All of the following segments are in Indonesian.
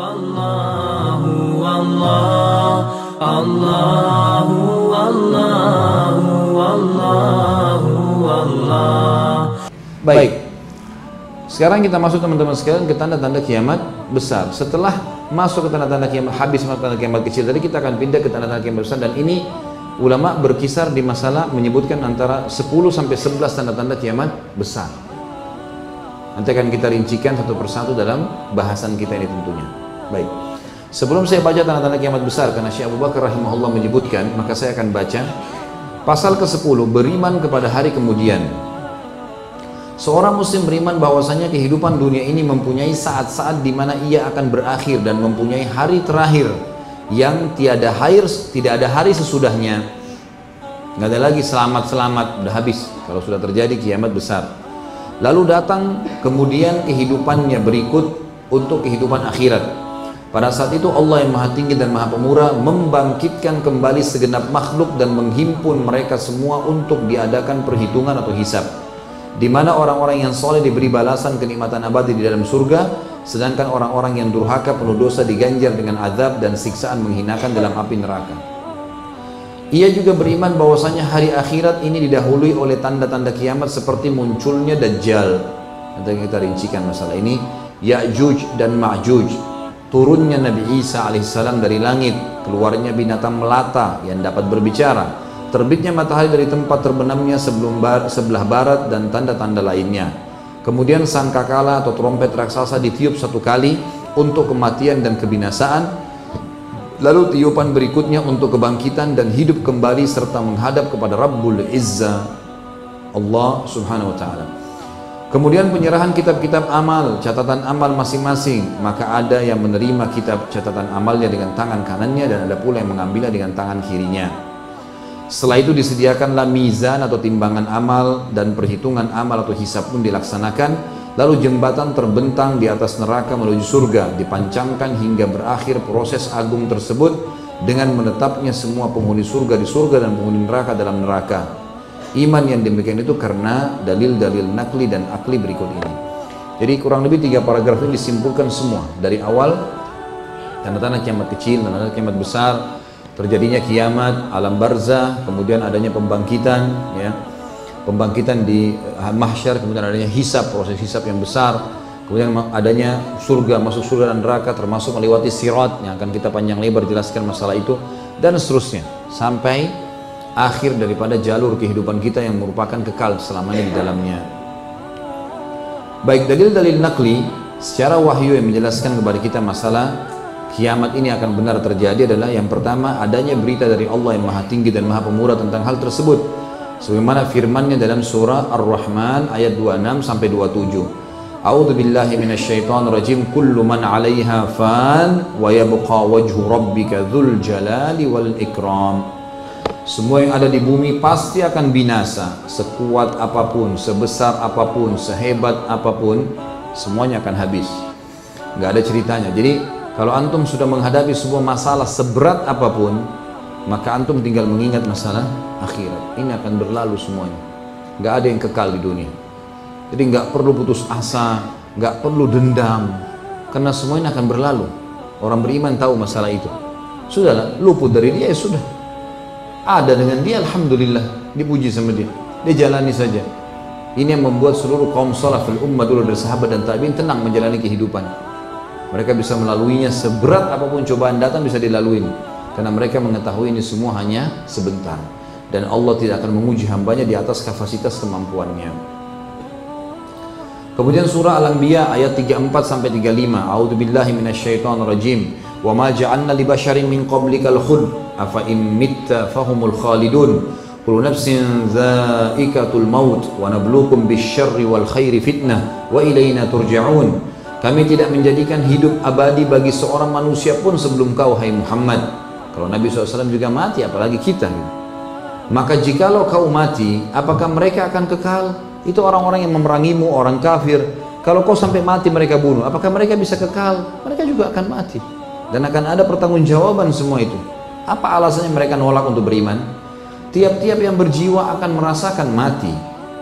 والله والله الله والله والله والله Baik. Sekarang kita masuk teman-teman sekalian ke tanda-tanda kiamat besar. Setelah masuk ke tanda-tanda kiamat habis masuk tanda kiamat kecil tadi kita akan pindah ke tanda-tanda kiamat besar dan ini ulama berkisar di masalah menyebutkan antara 10 sampai 11 tanda-tanda kiamat besar. Nanti akan kita rincikan satu persatu dalam bahasan kita ini tentunya. Baik. Sebelum saya baca tanda-tanda kiamat besar karena Syekh Abu Bakar rahimahullah menyebutkan, maka saya akan baca pasal ke-10 beriman kepada hari kemudian. Seorang muslim beriman bahwasanya kehidupan dunia ini mempunyai saat-saat di mana ia akan berakhir dan mempunyai hari terakhir yang tiada hari tidak ada hari sesudahnya. Nggak ada lagi selamat-selamat, udah habis kalau sudah terjadi kiamat besar. Lalu datang kemudian kehidupannya berikut untuk kehidupan akhirat. Pada saat itu Allah yang maha tinggi dan maha pemurah membangkitkan kembali segenap makhluk dan menghimpun mereka semua untuk diadakan perhitungan atau hisab di mana orang-orang yang soleh diberi balasan kenikmatan abadi di dalam surga, sedangkan orang-orang yang durhaka penuh dosa diganjar dengan azab dan siksaan menghinakan dalam api neraka. Ia juga beriman bahwasanya hari akhirat ini didahului oleh tanda-tanda kiamat seperti munculnya Dajjal. Nanti kita rincikan masalah ini. Ya'juj dan Ma'juj. Turunnya Nabi Isa alaihissalam dari langit. Keluarnya binatang melata yang dapat berbicara terbitnya matahari dari tempat terbenamnya sebelum bar, sebelah barat dan tanda-tanda lainnya. Kemudian sangkakala atau trompet raksasa ditiup satu kali untuk kematian dan kebinasaan. Lalu tiupan berikutnya untuk kebangkitan dan hidup kembali serta menghadap kepada Rabbul Izza Allah Subhanahu wa taala. Kemudian penyerahan kitab-kitab amal, catatan amal masing-masing, maka ada yang menerima kitab catatan amalnya dengan tangan kanannya dan ada pula yang mengambilnya dengan tangan kirinya. Setelah itu disediakanlah mizan atau timbangan amal dan perhitungan amal atau hisab pun dilaksanakan. Lalu jembatan terbentang di atas neraka menuju surga dipancangkan hingga berakhir proses agung tersebut dengan menetapnya semua penghuni surga di surga dan penghuni neraka dalam neraka. Iman yang demikian itu karena dalil-dalil nakli dan akli berikut ini. Jadi kurang lebih tiga paragraf ini disimpulkan semua. Dari awal tanda-tanda kiamat kecil, tanda-tanda kiamat besar, terjadinya kiamat, alam barzah, kemudian adanya pembangkitan, ya, pembangkitan di uh, mahsyar, kemudian adanya hisab, proses hisab yang besar, kemudian adanya surga, masuk surga dan neraka, termasuk melewati sirat yang akan kita panjang lebar jelaskan masalah itu, dan seterusnya. Sampai akhir daripada jalur kehidupan kita yang merupakan kekal selamanya di dalamnya. Baik dalil-dalil nakli secara wahyu yang menjelaskan kepada kita masalah kiamat ini akan benar terjadi adalah yang pertama adanya berita dari Allah yang maha tinggi dan maha pemurah tentang hal tersebut. Sebagaimana firmannya dalam surah Ar-Rahman ayat 26 sampai 27 A'udzu billahi minasyaitonir rajim kullu man 'alaiha fan wa yabqa wajhu rabbika dzul jalali wal ikram semua yang ada di bumi pasti akan binasa sekuat apa pun sebesar apa pun sehebat apa pun semuanya akan habis nggak ada ceritanya jadi kalau antum sudah menghadapi sebuah masalah seberat apa pun, maka antum tinggal mengingat masalah akhirat. Ini akan berlalu semuanya. Gak ada yang kekal di dunia. Jadi nggak perlu putus asa, nggak perlu dendam, karena semuanya akan berlalu. Orang beriman tahu masalah itu. Sudahlah, luput dari dia ya sudah. Ada dengan dia, alhamdulillah, dipuji sama dia. Dia jalani saja. Ini yang membuat seluruh kaum salafil ummah dulu dari sahabat dan tabiin tenang menjalani kehidupan. Mereka bisa melaluinya seberat apa pun cobaan datang bisa dilalui karena mereka mengetahui ini semua hanya sebentar dan Allah tidak akan menguji hambanya di atas kapasitas kemampuannya. Kemudian surah Al-Anbiya ayat 34 sampai 35. A'udzubillahi minasyaitonir rajim. Wa ma ja'alna li basharin min qablikal khuld afa in mitta fahumul khalidun. Kullu nafsin dha'iqatul maut wa nabluukum bisyarri wal khairi fitnah wa turja'un. Kami tidak menjadikan hidup abadi bagi seorang manusia pun sebelum kau hai Muhammad. Kalau Nabi SAW juga mati, apalagi kita. Gitu. Maka jikalau kau mati, apakah mereka akan kekal? Itu orang-orang yang memerangimu, orang kafir. Kalau kau sampai mati mereka bunuh, apakah mereka bisa kekal? Mereka juga akan mati. Dan akan ada pertanggungjawaban semua itu. Apa alasannya mereka nolak untuk beriman? Tiap-tiap yang berjiwa akan merasakan mati.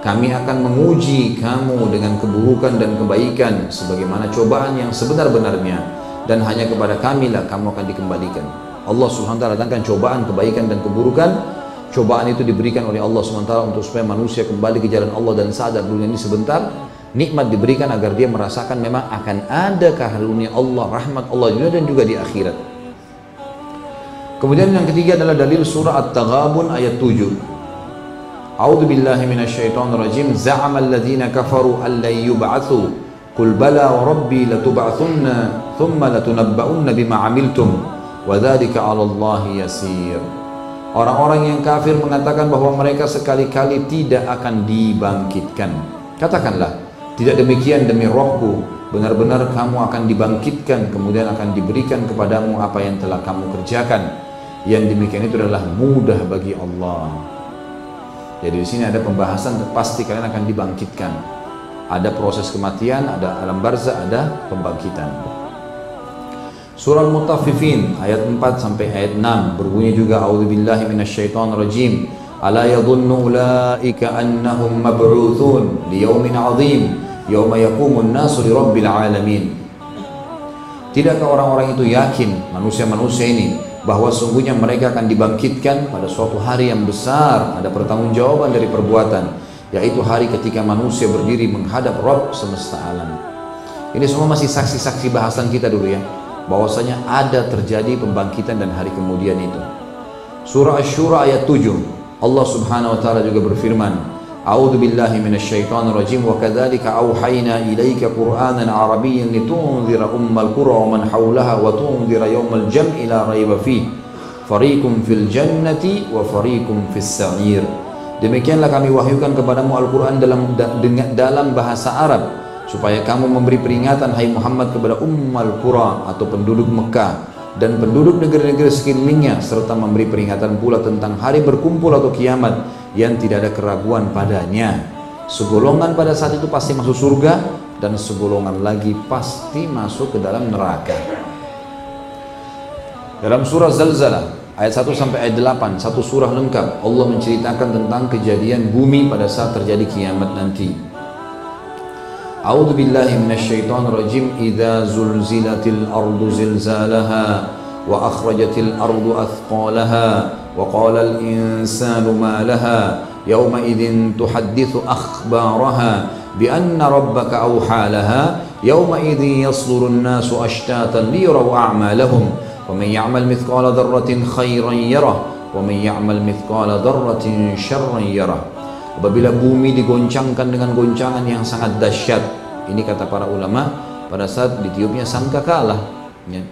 Kami akan menguji kamu dengan keburukan dan kebaikan sebagaimana cobaan yang sebenar-benarnya. dan hanya kepada kamilah kamu akan dikembalikan. Allah Subhanahu wa datangkan cobaan kebaikan dan keburukan. Cobaan itu diberikan oleh Allah Subhanahu untuk supaya manusia kembali ke jalan Allah dan sadar dunia ini sebentar nikmat diberikan agar dia merasakan memang akan ada karunia Allah, rahmat Allah juga dan juga di akhirat. Kemudian yang ketiga adalah dalil surah At-Taghabun ayat 7. A'udzu billahi minasyaitonir rajim. Za'ama alladziina kafaru an lan yub'atsu. Qul bala wa rabbi latub'atsunna thumma latunabba'unna bima 'amiltum wa dzalika 'ala Allahi yasir. Orang-orang yang kafir mengatakan bahwa mereka sekali-kali tidak akan dibangkitkan. Katakanlah, tidak demikian demi rohku, benar-benar kamu akan dibangkitkan, kemudian akan diberikan kepadamu apa yang telah kamu kerjakan. Yang demikian itu adalah mudah bagi Allah. Jadi di sini ada pembahasan pasti kalian akan dibangkitkan. Ada proses kematian, ada alam barzah, ada pembangkitan. Surah Al-Mutaffifin ayat 4 sampai ayat 6 berbunyi juga A'udzubillahi minasyaitonirrajim. Ala yadhunnu ulaika annahum mab'utsun liyaumin 'adzim yauma yaqumun nasu lirabbil alamin. Tidakkah orang-orang itu yakin manusia-manusia ini bahwa sungguhnya mereka akan dibangkitkan pada suatu hari yang besar ada pertanggungjawaban dari perbuatan yaitu hari ketika manusia berdiri menghadap Rob semesta alam. Ini semua masih saksi-saksi bahasan kita dulu ya bahwasanya ada terjadi pembangkitan dan hari kemudian itu. Surah Ash-Shura ayat 7 Allah Subhanahu wa taala juga berfirman, A'udzu billahi minasyaitonir rajim wa kadzalika auhayna ilaika Qur'anan Arabiyyan litunzira ummal qura wa man hawlaha wa tunzira yawmal jam'i la raiba fi fariqun fil jannati wa fariqun fis sa'ir. Demikianlah kami wahyukan kepadamu Al-Qur'an dalam da, dalam bahasa Arab supaya kamu memberi peringatan hai Muhammad kepada ummal qura atau penduduk Mekah dan penduduk negeri-negeri sekelilingnya serta memberi peringatan pula tentang hari berkumpul atau kiamat yang tidak ada keraguan padanya. Segolongan pada saat itu pasti masuk surga dan segolongan lagi pasti masuk ke dalam neraka. Dalam surah Zalzalah ayat 1 sampai ayat 8, satu surah lengkap Allah menceritakan tentang kejadian bumi pada saat terjadi kiamat nanti. A'udzu billahi minasyaitonir rajim idza zulzilatil ardu zilzalaha wa akhrajatil ardu athqalaha وقال الإنسان ما لها يومئذ تحدث أخبارها بأن ربك أوحى لها يومئذ يصدر الناس أشتاتا ليروا أعمالهم. ومن يعمل مثقال ذرة خيرا يره ومن يعمل مثقال ذرة شرا يره. Apabila bumi digoncangkan dengan goncangan yang sangat dahsyat, ini kata para ulama, pada saat ditiupnya sangkakala, ya,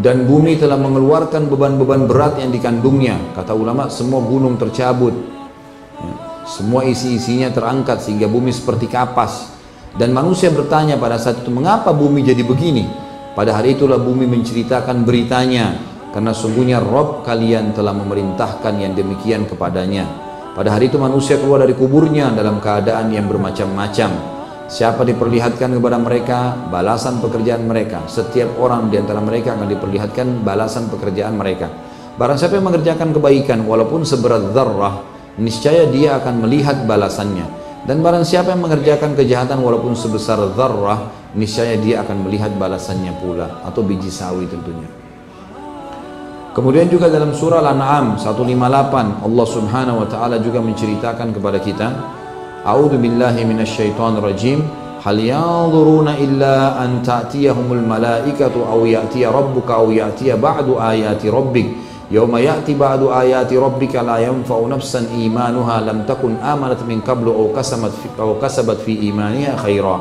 dan bumi telah mengeluarkan beban-beban berat yang dikandungnya. Kata ulama semua gunung tercabut ya, semua isi-isinya terangkat sehingga bumi seperti kapas. Dan manusia bertanya pada saat itu mengapa bumi jadi begini? Pada hari itulah bumi menceritakan beritanya karena sungguhnya Rob kalian telah memerintahkan yang demikian kepadanya pada hari itu manusia keluar dari kuburnya dalam keadaan yang bermacam-macam Siapa diperlihatkan kepada mereka balasan pekerjaan mereka. Setiap orang di antara mereka akan diperlihatkan balasan pekerjaan mereka. Barang siapa yang mengerjakan kebaikan walaupun seberat zarrah, niscaya dia akan melihat balasannya. Dan barang siapa yang mengerjakan kejahatan walaupun sebesar zarrah, niscaya dia akan melihat balasannya pula atau biji sawi tentunya. Kemudian juga dalam surah Al-An'am 158 Allah Subhanahu wa taala juga menceritakan kepada kita A'udzu billahi minasyaitonir rajim. Hal yanzuruna illa an ta'tiyahumul malaikatu aw ya'tiya rabbuka aw ya'tiya ba'du ayati rabbik. Yauma ya'ti ba'du ayati rabbika la yanfa'u nafsan imanuha lam takun amanat min qablu aw kasabat fi, aw kasabat fi imaniha khaira.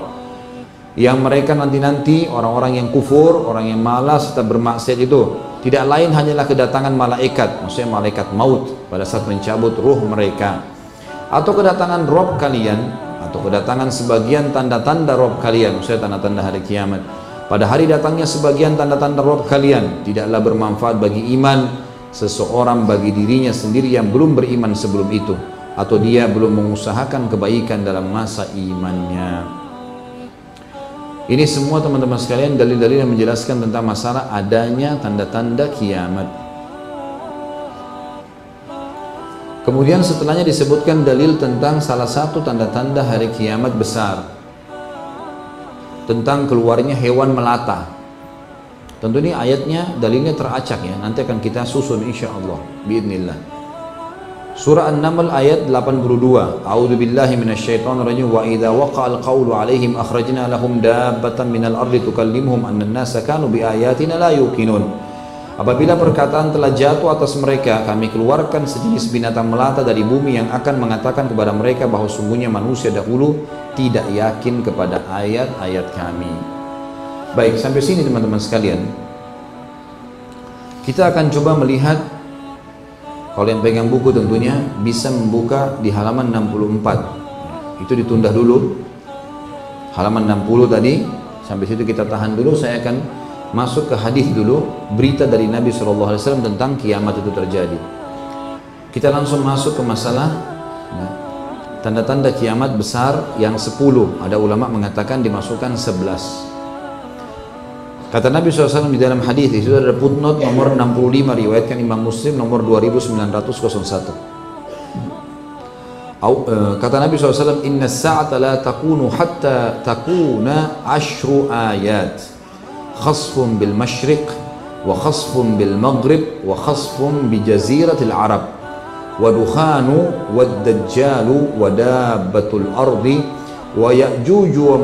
Yang mereka nanti-nanti orang-orang yang kufur, orang yang malas serta bermaksiat itu tidak lain hanyalah kedatangan malaikat, maksudnya malaikat maut pada saat mencabut ruh mereka. Atau kedatangan Rob kalian atau kedatangan sebagian tanda-tanda Rob kalian maksudnya tanda-tanda hari kiamat. Pada hari datangnya sebagian tanda-tanda Rob kalian tidaklah bermanfaat bagi iman seseorang bagi dirinya sendiri yang belum beriman sebelum itu atau dia belum mengusahakan kebaikan dalam masa imannya ini semua teman-teman sekalian dalil-dalil yang menjelaskan tentang masalah adanya tanda-tanda kiamat Kemudian setelahnya disebutkan dalil tentang salah satu tanda-tanda hari kiamat besar. Tentang keluarnya hewan melata. Tentu ini ayatnya, dalilnya teracak ya. Nanti akan kita susun insya Allah. Biidnillah. Surah An-Naml ayat 82. A'udzu billahi minasyaitonir rajim wa idza waqa'al qawlu 'alaihim akhrajna lahum dabbatan minal ardi tukallimuhum anna an-nasa kanu bi ayatina la yuqinun. Apabila perkataan telah jatuh atas mereka, kami keluarkan sejenis binatang melata dari bumi yang akan mengatakan kepada mereka bahwa sungguhnya manusia dahulu tidak yakin kepada ayat-ayat kami. Baik, sampai sini teman-teman sekalian. Kita akan coba melihat kalau yang pegang buku tentunya bisa membuka di halaman 64. Itu ditunda dulu. Halaman 60 tadi sampai situ kita tahan dulu. Saya akan masuk ke hadis dulu berita dari Nabi SAW tentang kiamat itu terjadi. Kita langsung masuk ke masalah ya, tanda-tanda kiamat besar yang 10. Ada ulama mengatakan dimasukkan 11. Kata Nabi SAW di dalam hadis itu ada footnote nomor 65 riwayatkan Imam Muslim nomor 2901. Kata Nabi SAW, Inna sa'ata la takunu hatta takuna ashru ayat. Khasfun bil mashriq, wa khasfun bil maghrib, wa khasfun bi jaziratil Arab. Wa dukhanu, wa dajjalu, wa dabbatul ardi, wa ya'juju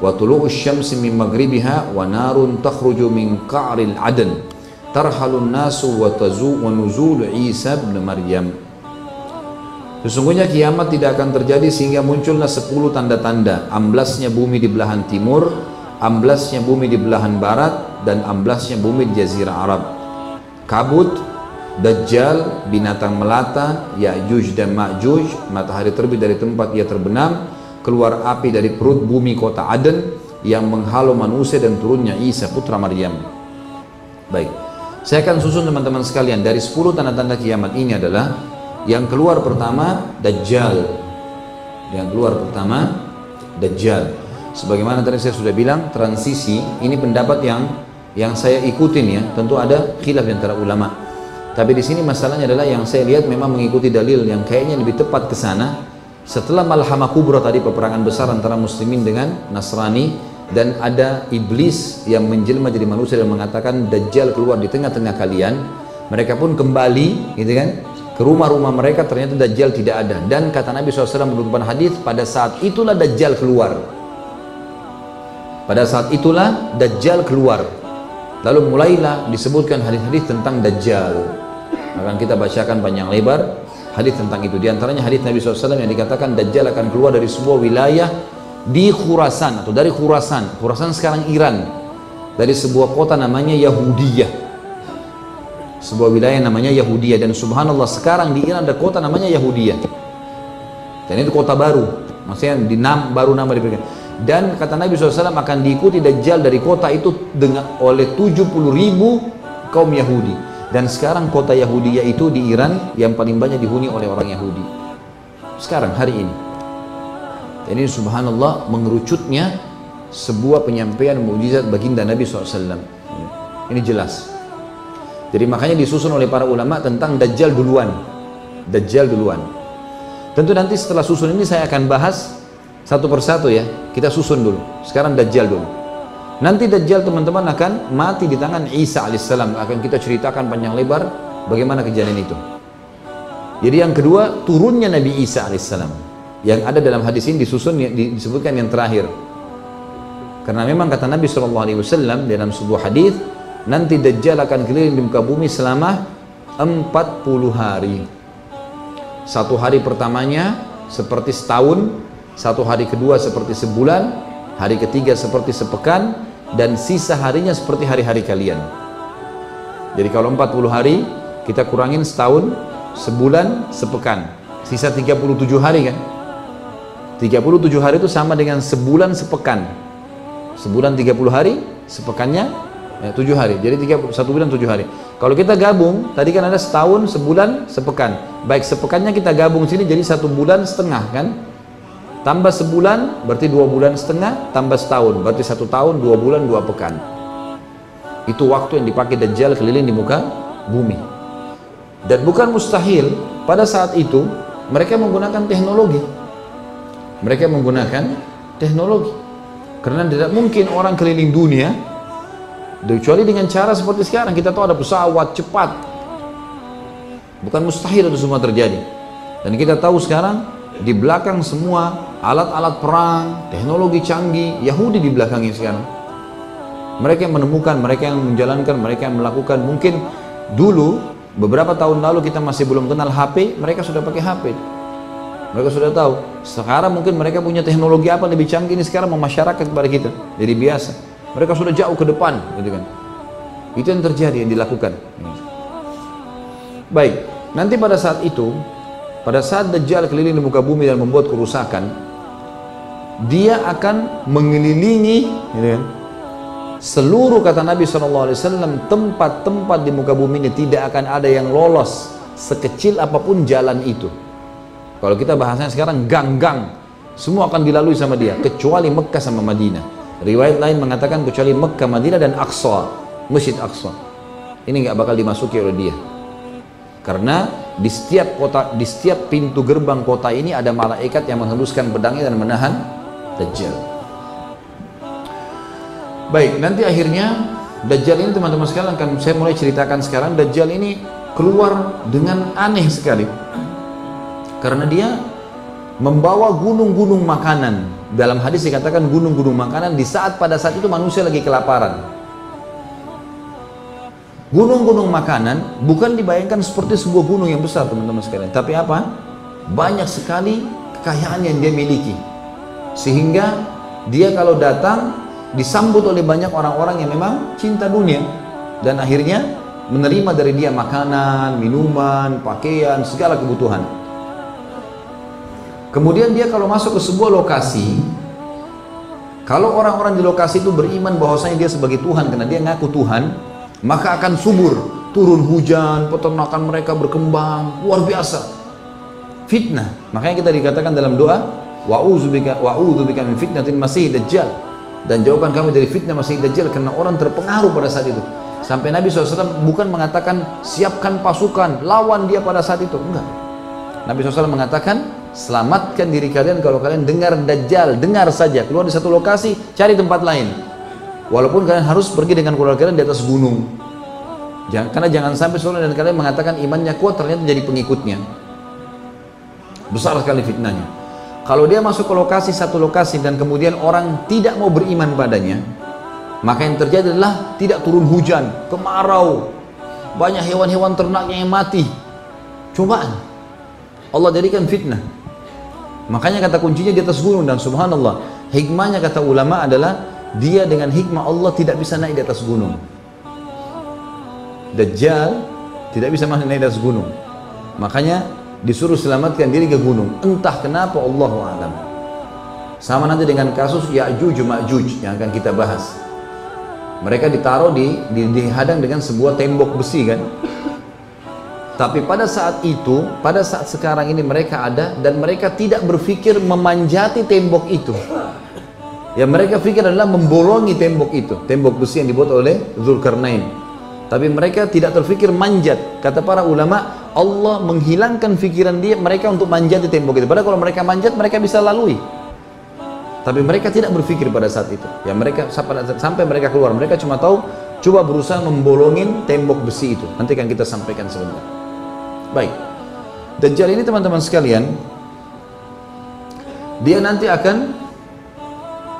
wa tulu'us syamsi min maghribiha wa narun takhruju min qa'ril adan tarhalun nasu wa tazu Sesungguhnya kiamat tidak akan terjadi sehingga muncullah sepuluh tanda-tanda. Amblasnya bumi di belahan timur amblasnya bumi di belahan barat dan amblasnya bumi di jazirah Arab. Kabut Dajjal, binatang melata, Ya'juj dan Ma'juj, matahari terbit dari tempat ia terbenam, keluar api dari perut bumi kota Aden yang menghalau manusia dan turunnya Isa putra Maryam. Baik, saya akan susun teman-teman sekalian dari 10 tanda-tanda kiamat ini adalah yang keluar pertama Dajjal. Yang keluar pertama Dajjal. Sebagaimana tadi saya sudah bilang transisi ini pendapat yang yang saya ikutin ya. Tentu ada khilaf di antara ulama. Tapi di sini masalahnya adalah yang saya lihat memang mengikuti dalil yang kayaknya lebih tepat ke sana setelah Malhamah Kubra tadi peperangan besar antara muslimin dengan Nasrani dan ada iblis yang menjelma jadi manusia dan mengatakan Dajjal keluar di tengah-tengah kalian mereka pun kembali gitu kan ke rumah-rumah mereka ternyata Dajjal tidak ada. Dan kata Nabi SAW menurutkan hadis pada saat itulah Dajjal keluar. Pada saat itulah Dajjal keluar. Lalu mulailah disebutkan hadis-hadis tentang Dajjal. Akan kita bacakan panjang lebar hadis tentang itu. Di antaranya hadis Nabi SAW yang dikatakan Dajjal akan keluar dari sebuah wilayah di Khurasan atau dari Khurasan. Khurasan sekarang Iran. Dari sebuah kota namanya Yahudiyah. Sebuah wilayah namanya Yahudiyah dan subhanallah sekarang di Iran ada kota namanya Yahudiyah. Dan itu kota baru. Maksudnya di nam, baru nama diberikan. Dan kata Nabi SAW akan diikuti Dajjal dari kota itu dengan oleh 70 ribu kaum Yahudi dan sekarang kota Yahudi itu di Iran yang paling banyak dihuni oleh orang Yahudi. Sekarang hari ini. Jadi subhanallah mengerucutnya sebuah penyampaian mujizat baginda Nabi SAW. Ini jelas. Jadi makanya disusun oleh para ulama tentang Dajjal duluan. Dajjal duluan. Tentu nanti setelah susun ini saya akan bahas satu persatu ya. Kita susun dulu. Sekarang Dajjal dulu. Nanti Dajjal teman-teman akan mati di tangan Isa alaihissalam. Akan kita ceritakan panjang lebar bagaimana kejadian itu. Jadi yang kedua turunnya Nabi Isa alaihissalam. Yang ada dalam hadis ini disusun disebutkan yang terakhir. Karena memang kata Nabi SAW dalam sebuah hadis nanti Dajjal akan keliling di muka bumi selama 40 hari. Satu hari pertamanya seperti setahun, satu hari kedua seperti sebulan, hari ketiga seperti sepekan, dan sisa harinya seperti hari-hari kalian. Jadi kalau 40 hari kita kurangin setahun, sebulan, sepekan. Sisa 37 hari kan? 37 hari itu sama dengan sebulan sepekan. Sebulan 30 hari, sepekannya ya, 7 hari. Jadi 3, satu bulan 7 hari. Kalau kita gabung, tadi kan ada setahun, sebulan, sepekan. Baik sepekannya kita gabung sini jadi satu bulan setengah kan? Tambah sebulan berarti dua bulan setengah tambah setahun berarti satu tahun dua bulan dua pekan itu waktu yang dipakai Dajjal keliling di muka bumi dan bukan mustahil pada saat itu mereka menggunakan teknologi mereka menggunakan teknologi Karena tidak mungkin orang keliling dunia kecuali dengan cara seperti sekarang kita tahu ada pesawat cepat. Bukan mustahil itu semua terjadi. Dan kita tahu sekarang di belakang semua alat-alat perang, teknologi canggih, Yahudi di belakangnya sekarang. Mereka yang menemukan, mereka yang menjalankan, mereka yang melakukan. Mungkin dulu beberapa tahun lalu kita masih belum kenal HP, mereka sudah pakai HP. Mereka sudah tahu. Sekarang mungkin mereka punya teknologi apa lebih canggih ini sekarang memasyarakat kepada kita. Jadi biasa. Mereka sudah jauh ke depan, gitu kan. Itu yang terjadi yang dilakukan. Baik, nanti pada saat itu, pada saat Dajjal keliling di muka bumi dan membuat kerusakan, dia akan mengelilingi, gitu kan, seluruh kata Nabi SAW tempat-tempat di muka bumi ini tidak akan ada yang lolos sekecil apa pun jalan itu. Kalau kita bahasanya sekarang gang-gang, semua akan dilalui sama dia, kecuali Mekah sama Madinah. Riwayat lain mengatakan kecuali Mekah, Madinah dan Aqsa, Masjid Aqsa. Ini nggak bakal dimasuki oleh dia. Karena di setiap kota, di setiap pintu gerbang kota ini ada malaikat yang menghembuskan pedangnya dan menahan Dajjal. Baik, nanti akhirnya Dajjal ini teman-teman sekalian akan saya mulai ceritakan sekarang. Dajjal ini keluar dengan aneh sekali. Karena dia membawa gunung-gunung makanan. Dalam hadis dikatakan gunung-gunung makanan di saat pada saat itu manusia lagi kelaparan. Gunung-gunung makanan bukan dibayangkan seperti sebuah gunung yang besar teman-teman sekalian. Tapi apa? Banyak sekali kekayaan yang dia miliki sehingga dia kalau datang disambut oleh banyak orang-orang yang memang cinta dunia dan akhirnya menerima dari dia makanan, minuman, pakaian, segala kebutuhan. Kemudian dia kalau masuk ke sebuah lokasi, kalau orang-orang di lokasi itu beriman bahwasanya dia sebagai Tuhan karena dia ngaku Tuhan, maka akan subur, turun hujan, peternakan mereka berkembang, luar biasa. Fitnah. Makanya kita dikatakan dalam doa, wa'udzubika wa'udzubika min fitnatin masih dajjal. Dan jauhkan kami dari fitnah masih dajjal karena orang terpengaruh pada saat itu. Sampai Nabi SAW bukan mengatakan siapkan pasukan, lawan dia pada saat itu. Enggak. Nabi SAW mengatakan Selamatkan diri kalian kalau kalian dengar Dajjal, dengar saja. Keluar di satu lokasi, cari tempat lain. Walaupun kalian harus pergi dengan keluarga kalian di atas gunung. Jangan, karena jangan sampai seorang dan kalian mengatakan imannya kuat ternyata jadi pengikutnya. Besar sekali fitnahnya. Kalau dia masuk ke lokasi satu lokasi dan kemudian orang tidak mau beriman padanya, maka yang terjadi adalah tidak turun hujan, kemarau, banyak hewan-hewan ternaknya yang mati. Cobaan. Allah jadikan fitnah. Makanya kata kuncinya di atas gunung dan subhanallah, hikmahnya kata ulama adalah dia dengan hikmah Allah tidak bisa naik di atas gunung. Dajjal tidak bisa naik di atas gunung. Makanya disuruh selamatkan diri ke gunung. Entah kenapa Allah alam. Sama nanti dengan kasus Ya'juj Ma'juj yang akan kita bahas. Mereka ditaruh di, di dihadang dengan sebuah tembok besi kan. Tapi pada saat itu, pada saat sekarang ini mereka ada dan mereka tidak berpikir memanjati tembok itu. Yang mereka pikir adalah membolongi tembok itu, tembok besi yang dibuat oleh Zulkarnain. Tapi mereka tidak terfikir manjat. Kata para ulama, Allah menghilangkan pikiran dia mereka untuk manjat di tembok itu. Padahal kalau mereka manjat, mereka bisa lalui. Tapi mereka tidak berpikir pada saat itu. Ya mereka sampai mereka keluar, mereka cuma tahu coba berusaha membolongin tembok besi itu. Nanti akan kita sampaikan sebentar. Baik. Dajjal ini teman-teman sekalian, dia nanti akan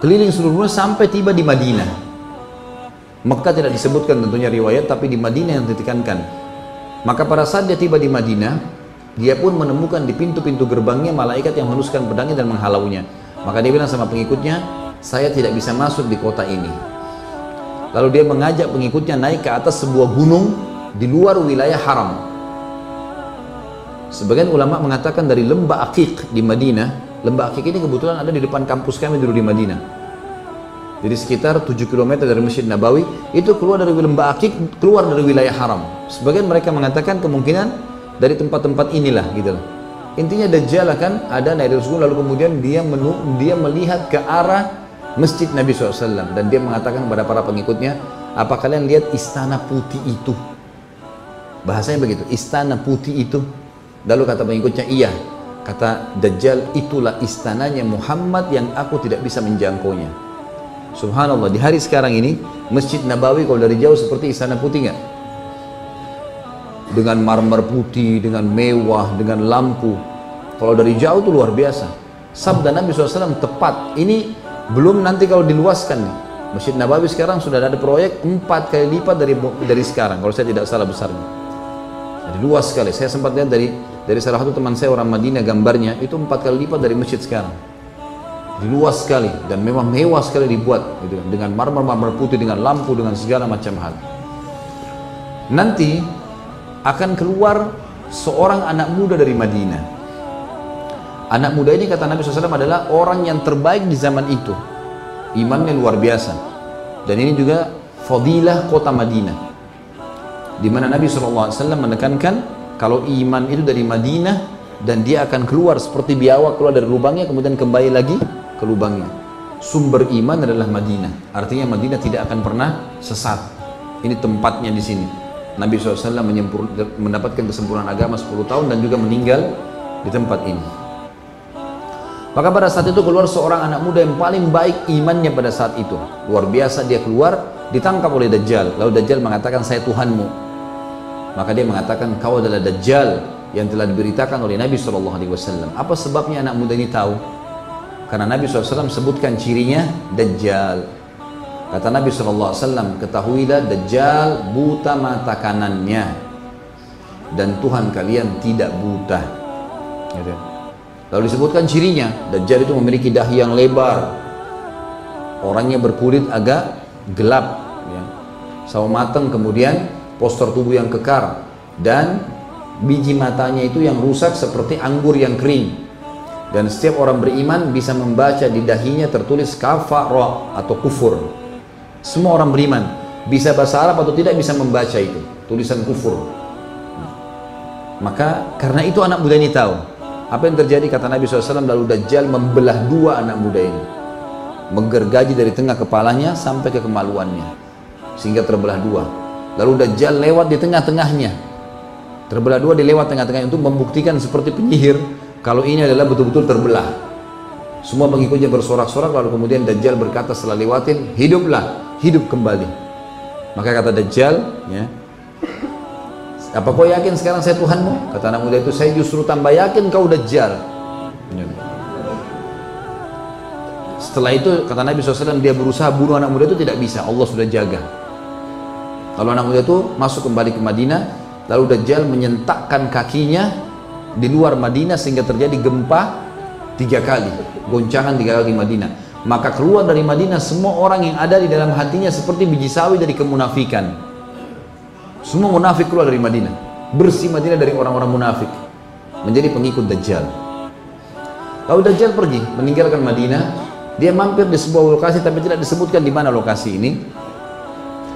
keliling seluruh dunia sampai tiba di Madinah. Mekah tidak disebutkan tentunya riwayat, tapi di Madinah yang ditekankan. Maka pada saat dia tiba di Madinah, dia pun menemukan di pintu-pintu gerbangnya malaikat yang menuskan pedangnya dan menghalaunya. Maka dia bilang sama pengikutnya, saya tidak bisa masuk di kota ini. Lalu dia mengajak pengikutnya naik ke atas sebuah gunung di luar wilayah haram. Sebagian ulama mengatakan dari lembah Akik di Madinah. Lembah Akik ini kebetulan ada di depan kampus kami dulu di Madinah. Jadi sekitar 7 km dari Masjid Nabawi itu keluar dari lembah Akik, keluar dari wilayah haram. Sebagian mereka mengatakan kemungkinan dari tempat-tempat inilah gitu loh. Intinya Dajjal akan ada naik dari lalu kemudian dia menu, dia melihat ke arah Masjid Nabi SAW dan dia mengatakan kepada para pengikutnya, apa kalian lihat istana putih itu? Bahasanya begitu, istana putih itu Lalu kata pengikutnya, iya. Kata Dajjal, itulah istananya Muhammad yang aku tidak bisa menjangkaunya. Subhanallah, di hari sekarang ini Masjid Nabawi kalau dari jauh seperti Istana Putih nggak? Dengan marmer putih, dengan mewah, dengan lampu. Kalau dari jauh itu luar biasa. Sabda Nabi SAW tepat. Ini belum nanti kalau diluaskan nih. Masjid Nabawi sekarang sudah ada proyek empat kali lipat dari dari sekarang. Kalau saya tidak salah besarnya. Jadi luas sekali. Saya sempat lihat dari dari salah satu teman saya orang Madinah gambarnya itu empat kali lipat dari masjid sekarang. Luas sekali dan memang mewah sekali dibuat gitu, dengan marmer-marmer putih, dengan lampu, dengan segala macam hal. Nanti akan keluar seorang anak muda dari Madinah. Anak muda ini kata Nabi SAW adalah orang yang terbaik di zaman itu. Imannya luar biasa. Dan ini juga fadilah kota Madinah. Di mana Nabi SAW menekankan kalau iman itu dari Madinah dan dia akan keluar seperti biawak keluar dari lubangnya kemudian kembali lagi ke lubangnya. Sumber iman adalah Madinah. Artinya Madinah tidak akan pernah sesat. Ini tempatnya di sini. Nabi SAW mendapatkan kesempurnaan agama 10 tahun dan juga meninggal di tempat ini. Maka pada saat itu keluar seorang anak muda yang paling baik imannya pada saat itu. Luar biasa dia keluar, ditangkap oleh Dajjal. Lalu Dajjal mengatakan saya Tuhanmu. Maka dia mengatakan kau adalah Dajjal yang telah diberitakan oleh Nabi SAW. Apa sebabnya anak muda ini tahu? Karena Nabi SAW sebutkan cirinya Dajjal. Kata Nabi SAW, ketahuilah Dajjal buta mata kanannya dan Tuhan kalian tidak buta. Gitu. Lalu disebutkan cirinya, Dajjal itu memiliki dahi yang lebar, orangnya berkulit agak gelap, ya. sawo matang kemudian postur tubuh yang kekar dan biji matanya itu yang rusak seperti anggur yang kering. Dan setiap orang beriman bisa membaca di dahinya tertulis kafara atau kufur. Semua orang beriman bisa bahasa Arab atau tidak bisa membaca itu tulisan kufur. Maka karena itu anak muda ini tahu apa yang terjadi kata Nabi SAW lalu Dajjal membelah dua anak muda ini menggergaji dari tengah kepalanya sampai ke kemaluannya sehingga terbelah dua lalu Dajjal lewat di tengah-tengahnya terbelah dua dilewat tengah-tengahnya untuk membuktikan seperti penyihir kalau ini adalah betul-betul terbelah semua pengikutnya bersorak-sorak lalu kemudian Dajjal berkata setelah lewatin hiduplah hidup kembali. Maka kata Dajjal, ya, apa kau yakin sekarang saya Tuhanmu? Kata anak muda itu, saya justru tambah yakin kau Dajjal. Setelah itu kata Nabi SAW dia berusaha bunuh anak muda itu tidak bisa, Allah sudah jaga. Lalu anak muda itu masuk kembali ke Madinah, lalu Dajjal menyentakkan kakinya di luar Madinah sehingga terjadi gempa tiga kali, goncangan tiga kali di Madinah. Maka keluar dari Madinah semua orang yang ada di dalam hatinya seperti biji sawi dari kemunafikan. Semua munafik keluar dari Madinah. Bersih Madinah dari orang-orang munafik. Menjadi pengikut Dajjal. Lalu Dajjal pergi meninggalkan Madinah. Dia mampir di sebuah lokasi tapi tidak disebutkan di mana lokasi ini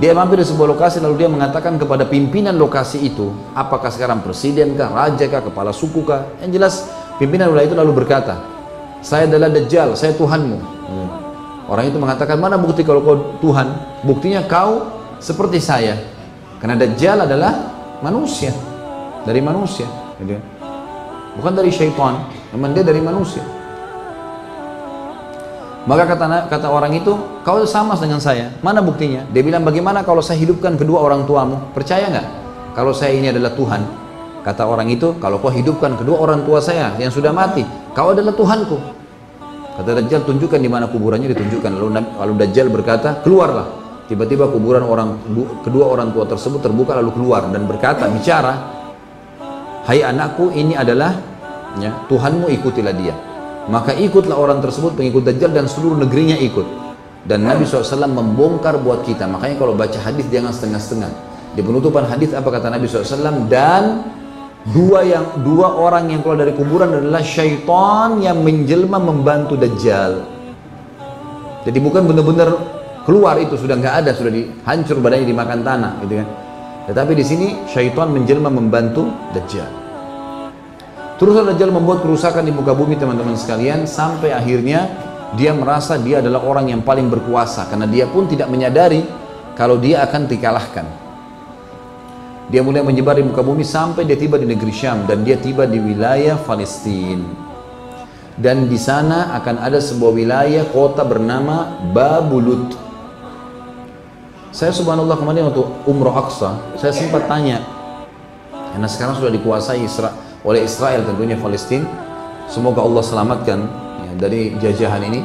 dia mampir di sebuah lokasi lalu dia mengatakan kepada pimpinan lokasi itu apakah sekarang presiden kah, raja kah, kepala suku kah yang jelas pimpinan wilayah itu lalu berkata saya adalah Dajjal, saya Tuhanmu Hmm. Orang itu mengatakan, mana bukti kalau kau Tuhan? Buktinya kau seperti saya. Karena Dajjal adalah manusia. Dari manusia. Gitu. Bukan dari syaitan. Memang dia dari manusia. Maka kata, kata orang itu, kau sama dengan saya. Mana buktinya? Dia bilang, bagaimana kalau saya hidupkan kedua orang tuamu? Percaya nggak? Kalau saya ini adalah Tuhan. Kata orang itu, kalau kau hidupkan kedua orang tua saya yang sudah mati, kau adalah Tuhanku. Kata Dajjal tunjukkan di mana kuburannya ditunjukkan. Lalu, lalu Dajjal berkata keluarlah. Tiba-tiba kuburan orang kedua orang tua tersebut terbuka lalu keluar dan berkata bicara, Hai anakku ini adalah ya, Tuhanmu ikutilah dia. Maka ikutlah orang tersebut pengikut Dajjal dan seluruh negerinya ikut. Dan Nabi SAW membongkar buat kita. Makanya kalau baca hadis jangan setengah-setengah. Di penutupan hadis apa kata Nabi SAW? Dan Dua yang dua orang yang keluar dari kuburan adalah syaitan yang menjelma membantu Dajjal. Jadi bukan benar-benar keluar itu sudah nggak ada, sudah dihancur badannya dimakan tanah, gitu kan. Tetapi di sini syaitan menjelma membantu Dajjal. Terus Dajjal membuat kerusakan di muka bumi teman-teman sekalian sampai akhirnya dia merasa dia adalah orang yang paling berkuasa karena dia pun tidak menyadari kalau dia akan dikalahkan. Dia mulai menyebar di muka bumi sampai dia tiba di negeri Syam dan dia tiba di wilayah Palestina. dan di sana akan ada sebuah wilayah kota bernama Babulut. Saya subhanallah kemarin waktu umroh Aqsa, saya sempat tanya, karena sekarang sudah dikuasai Isra oleh Israel tentunya Palestina, semoga Allah selamatkan ya, dari jajahan ini.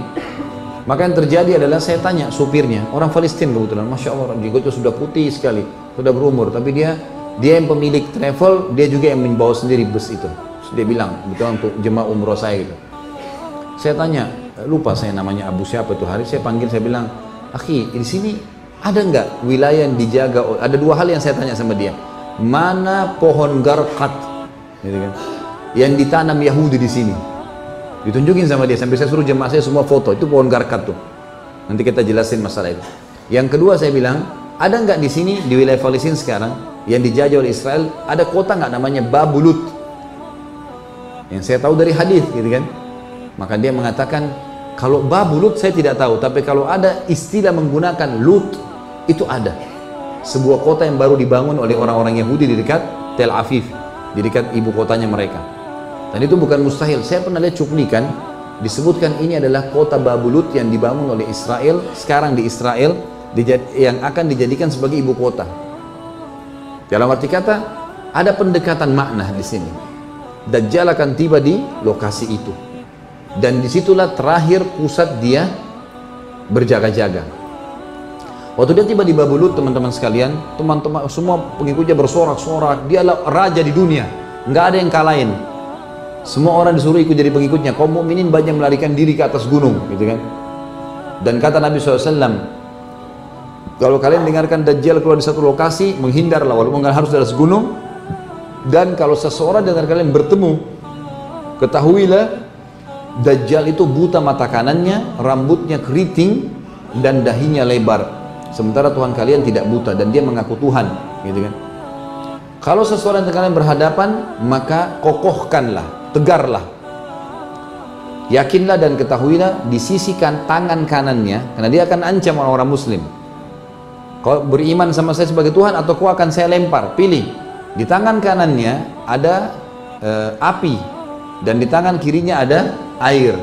Maka yang terjadi adalah saya tanya supirnya, orang Palestina kebetulan, masya Allah, jenggotnya sudah putih sekali, sudah berumur, tapi dia dia yang pemilik travel, dia juga yang membawa sendiri bus itu. Dia bilang, betul untuk jemaah umroh saya gitu. Saya tanya, lupa saya namanya Abu siapa itu hari, saya panggil, saya bilang, Akhi, di sini ada nggak wilayah yang dijaga? Ada dua hal yang saya tanya sama dia. Mana pohon garkat, gitu kan? Yang ditanam Yahudi di sini. Ditunjukin sama dia, sampai saya suruh jemaah saya semua foto, itu pohon garkat tuh. Nanti kita jelasin masalah itu. Yang kedua saya bilang, ada nggak di sini di wilayah Palestina sekarang yang dijajah oleh Israel ada kota nggak namanya Babulut? Yang saya tahu dari hadis, gitu kan? Maka dia mengatakan, kalau babu Lut saya tidak tahu, tapi kalau ada istilah menggunakan Lut, itu ada. Sebuah kota yang baru dibangun oleh orang-orang Yahudi di dekat Tel Aviv, dekat ibu kotanya mereka. Dan itu bukan mustahil. Saya pernah lihat cuplikan, disebutkan ini adalah kota Babulut yang dibangun oleh Israel, sekarang di Israel, yang akan dijadikan sebagai ibu kota. Dalam arti kata, ada pendekatan makna di sini. Dajjal akan tiba di lokasi itu dan di situlah terakhir pusat dia berjaga-jaga waktu dia tiba di Babulut teman-teman sekalian teman-teman semua pengikutnya bersorak-sorak. Dia raja di dunia. Nggak ada yang kalahin. Semua orang disuruh ikut jadi pengikutnya. Kaum mukminin banyak melarikan diri ke atas gunung gitu kan? Dan kata Nabi SAW kalau kalian dengarkan Dajjal keluar di satu lokasi menghindarlah. Walaupun nggak harus atas gunung. Dan kalau seseorang dengan kalian bertemu ketahuilah Dajjal itu buta mata kanannya, rambutnya keriting dan dahinya lebar. Sementara Tuhan kalian tidak buta dan dia mengaku Tuhan, gitu kan? Kalau seseorang dengan kalian berhadapan, maka kokohkanlah, tegarlah. Yakinlah dan ketahuilah disisikan tangan kanannya karena dia akan ancam orang-orang muslim. Kau beriman sama saya sebagai Tuhan atau kau akan saya lempar? Pilih. Di tangan kanannya ada e, api dan di tangan kirinya ada air.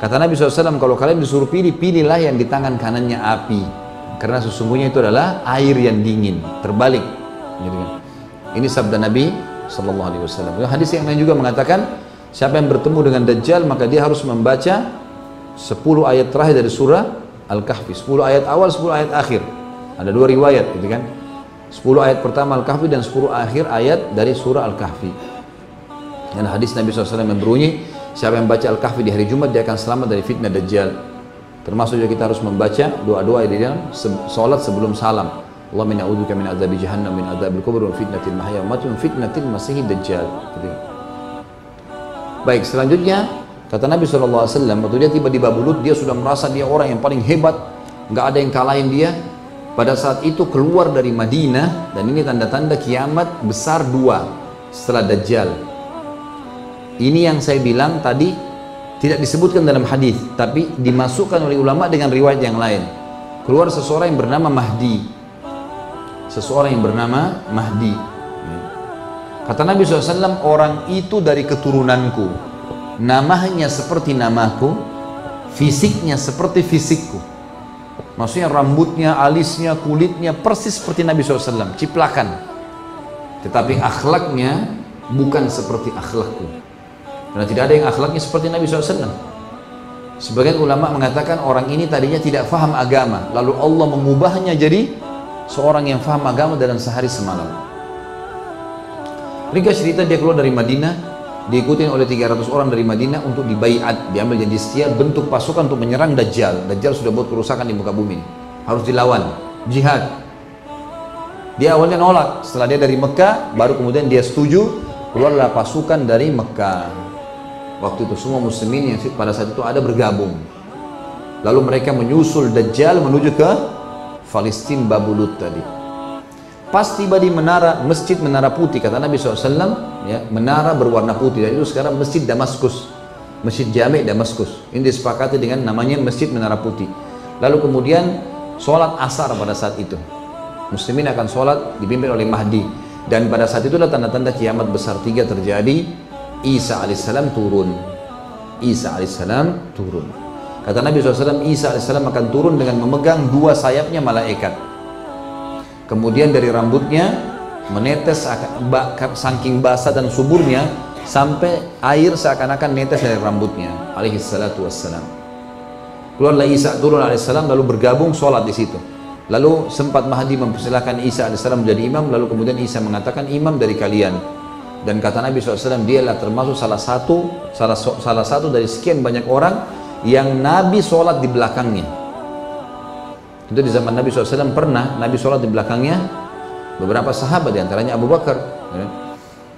Kata Nabi SAW, kalau kalian disuruh pilih, pilihlah yang di tangan kanannya api. Karena sesungguhnya itu adalah air yang dingin, terbalik. Gitu kan. Ini sabda Nabi Sallallahu Alaihi Wasallam. Hadis yang lain juga mengatakan, siapa yang bertemu dengan Dajjal maka dia harus membaca 10 ayat terakhir dari surah Al-Kahfi. 10 ayat awal, 10 ayat akhir. Ada dua riwayat, gitu kan. 10 ayat pertama Al-Kahfi dan 10 akhir ayat dari surah Al-Kahfi. Dan hadis Nabi SAW yang berbunyi, Siapa yang baca Al-Kahfi di hari Jumat dia akan selamat dari fitnah Dajjal. Termasuk juga kita harus membaca doa-doa di dalam salat sebelum salam. Allah min a'udzubika min adzabi jahannam min adzabil kubur wa fitnatil mahya wa mati wa fitnatil masihid dajjal. Gitu. Baik, selanjutnya kata Nabi SAW waktu dia tiba di Babulut dia sudah merasa dia orang yang paling hebat, nggak ada yang kalahin dia. Pada saat itu keluar dari Madinah dan ini tanda-tanda kiamat besar dua setelah Dajjal ini yang saya bilang tadi tidak disebutkan dalam hadis, tapi dimasukkan oleh ulama dengan riwayat yang lain. Keluar seseorang yang bernama Mahdi. Seseorang yang bernama Mahdi. Kata Nabi SAW, orang itu dari keturunanku. Namanya seperti namaku, fisiknya seperti fisikku. Maksudnya rambutnya, alisnya, kulitnya persis seperti Nabi SAW, ciplakan. Tetapi akhlaknya bukan seperti akhlakku. Karena tidak ada yang akhlaknya seperti Nabi SAW. Sebagian ulama mengatakan orang ini tadinya tidak faham agama, lalu Allah mengubahnya jadi seorang yang faham agama dalam sehari semalam. Ringkas cerita dia keluar dari Madinah, diikuti oleh 300 orang dari Madinah untuk dibaiat, diambil janji setia bentuk pasukan untuk menyerang Dajjal. Dajjal sudah buat kerusakan di muka bumi. Harus dilawan, jihad. Dia awalnya nolak, setelah dia dari Mekah, baru kemudian dia setuju, keluarlah pasukan dari Mekah. Waktu itu semua muslimin yang pada saat itu ada bergabung. Lalu mereka menyusul Dajjal menuju ke Palestina Babulut tadi. Pas tiba di menara masjid menara putih kata Nabi SAW ya menara berwarna putih. Dan itu sekarang masjid Damaskus. Masjid Jami Damaskus. Ini disepakati dengan namanya masjid menara putih. Lalu kemudian sholat asar pada saat itu. Muslimin akan sholat dipimpin oleh Mahdi. Dan pada saat itulah tanda-tanda kiamat besar tiga terjadi Isa alaihissalam turun Isa alaihissalam turun. Kata Nabi SAW, Isa alaihissalam akan turun dengan memegang dua sayapnya malaikat. Kemudian dari rambutnya menetes saking basah dan suburnya sampai air seakan-akan netes dari rambutnya alaihi salatu wassalam. Keluarlah Isa turun alaihissalam lalu bergabung sholat di situ. Lalu sempat Mahdi mempersilahkan Isa alaihissalam menjadi imam lalu kemudian Isa mengatakan imam dari kalian dan kata Nabi SAW dialah termasuk salah satu salah, salah satu dari sekian banyak orang yang Nabi sholat di belakangnya itu di zaman Nabi SAW pernah Nabi sholat di belakangnya beberapa sahabat di antaranya Abu Bakar ya.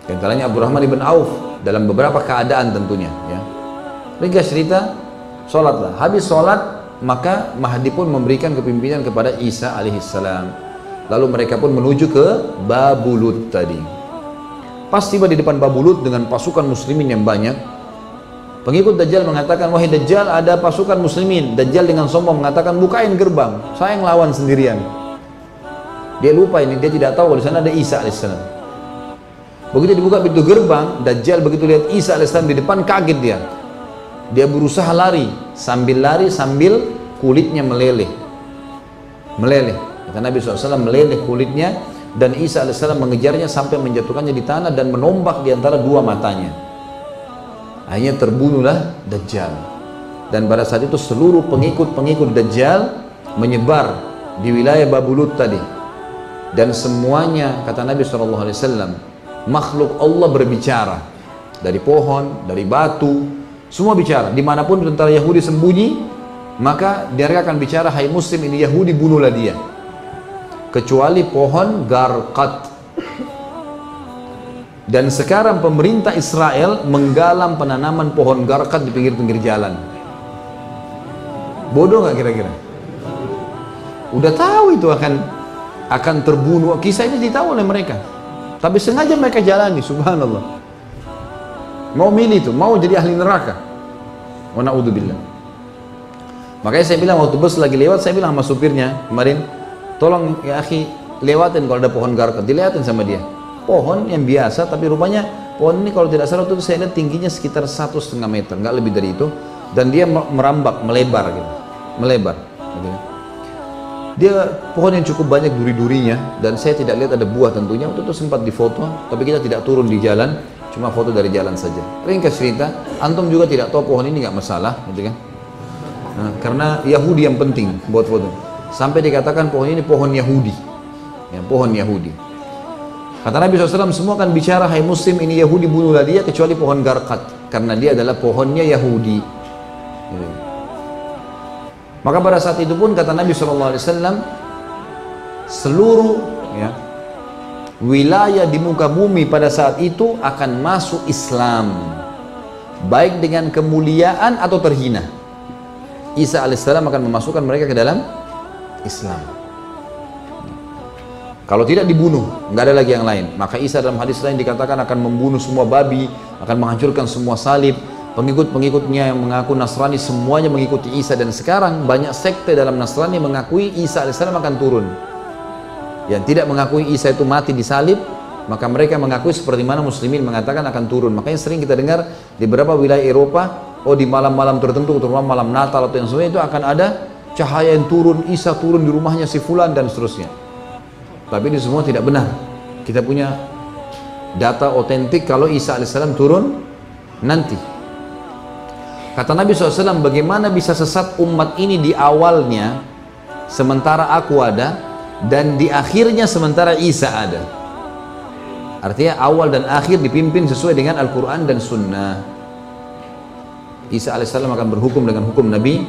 di antaranya Abu Rahman ibn Auf dalam beberapa keadaan tentunya ya. ringkas cerita sholatlah habis sholat maka Mahdi pun memberikan kepimpinan kepada Isa alaihissalam lalu mereka pun menuju ke Babulut tadi Pas tiba di depan Babulut dengan pasukan muslimin yang banyak, pengikut Dajjal mengatakan, wahai Dajjal ada pasukan muslimin. Dajjal dengan sombong mengatakan, bukain gerbang, saya yang lawan sendirian. Dia lupa ini, dia tidak tahu kalau di sana ada Isa alaihissalam. Begitu dibuka pintu gerbang, Dajjal begitu lihat Isa alaihissalam di depan kaget dia. Dia berusaha lari, sambil lari sambil kulitnya meleleh. Meleleh. Kata Nabi SAW meleleh kulitnya dan Isa alaihissalam mengejarnya sampai menjatuhkannya di tanah dan menombak di antara dua matanya. Akhirnya terbunuhlah Dajjal. Dan pada saat itu seluruh pengikut-pengikut Dajjal menyebar di wilayah Babulut tadi. Dan semuanya kata Nabi SAW, makhluk Allah berbicara. Dari pohon, dari batu, semua bicara. Di mana pun tentara Yahudi sembunyi, maka dia akan bicara, hai muslim ini Yahudi bunuhlah dia kecuali pohon garqat dan sekarang pemerintah Israel menggalang penanaman pohon garqat di pinggir-pinggir jalan. Bodoh nggak kira-kira? Udah tahu itu akan akan terbunuh. Kisah ini ditahu oleh mereka. Tapi sengaja mereka jalani subhanallah. Mau milih itu mau jadi ahli neraka. Wa na'udzubillah. Makanya saya bilang waktu bus lagi lewat saya bilang sama supirnya kemarin tolong ya akhi lewatin kalau ada pohon garkat dilihatin sama dia. Pohon yang biasa tapi rupanya pohon ini kalau tidak salah itu saya lihat tingginya sekitar satu setengah meter nggak lebih dari itu. Dan dia merambak melebar gitu. Melebar gitu. Kan. dia pohon yang cukup banyak duri-durinya dan saya tidak lihat ada buah tentunya. Waktu itu sempat difoto tapi kita tidak turun di jalan cuma foto dari jalan saja. Ringkas cerita antum juga tidak tahu pohon ini nggak masalah gitu kan. Nah, karena Yahudi yang penting buat foto sampai dikatakan pohon ini pohon Yahudi. Ya, pohon Yahudi. Kata Nabi SAW semua akan bicara hai muslim ini Yahudi bunuhlah dia kecuali pohon garkat karena dia adalah pohonnya Yahudi. Gitu. maka pada saat itu pun kata Nabi SAW seluruh ya, wilayah di muka bumi pada saat itu akan masuk Islam baik dengan kemuliaan atau terhina. Isa alaihissalam akan memasukkan mereka ke dalam Islam. Kalau tidak dibunuh, nggak ada lagi yang lain. Maka Isa dalam hadis lain dikatakan akan membunuh semua babi, akan menghancurkan semua salib. Pengikut-pengikutnya yang mengaku Nasrani semuanya mengikuti Isa dan sekarang banyak sekte dalam Nasrani mengakui Isa AS akan turun. Yang tidak mengakui Isa itu mati di salib, maka mereka mengakui seperti mana muslimin mengatakan akan turun. Makanya sering kita dengar di beberapa wilayah Eropa, oh di malam-malam tertentu, terutama malam Natal atau yang sebagainya itu akan ada cahaya yang turun, Isa turun di rumahnya si fulan dan seterusnya. Tapi ini semua tidak benar. Kita punya data otentik kalau Isa alaihissalam turun nanti. Kata Nabi SAW, bagaimana bisa sesat umat ini di awalnya, sementara aku ada, dan di akhirnya sementara Isa ada. Artinya awal dan akhir dipimpin sesuai dengan Al-Quran dan Sunnah. Isa alaihissalam akan berhukum dengan hukum Nabi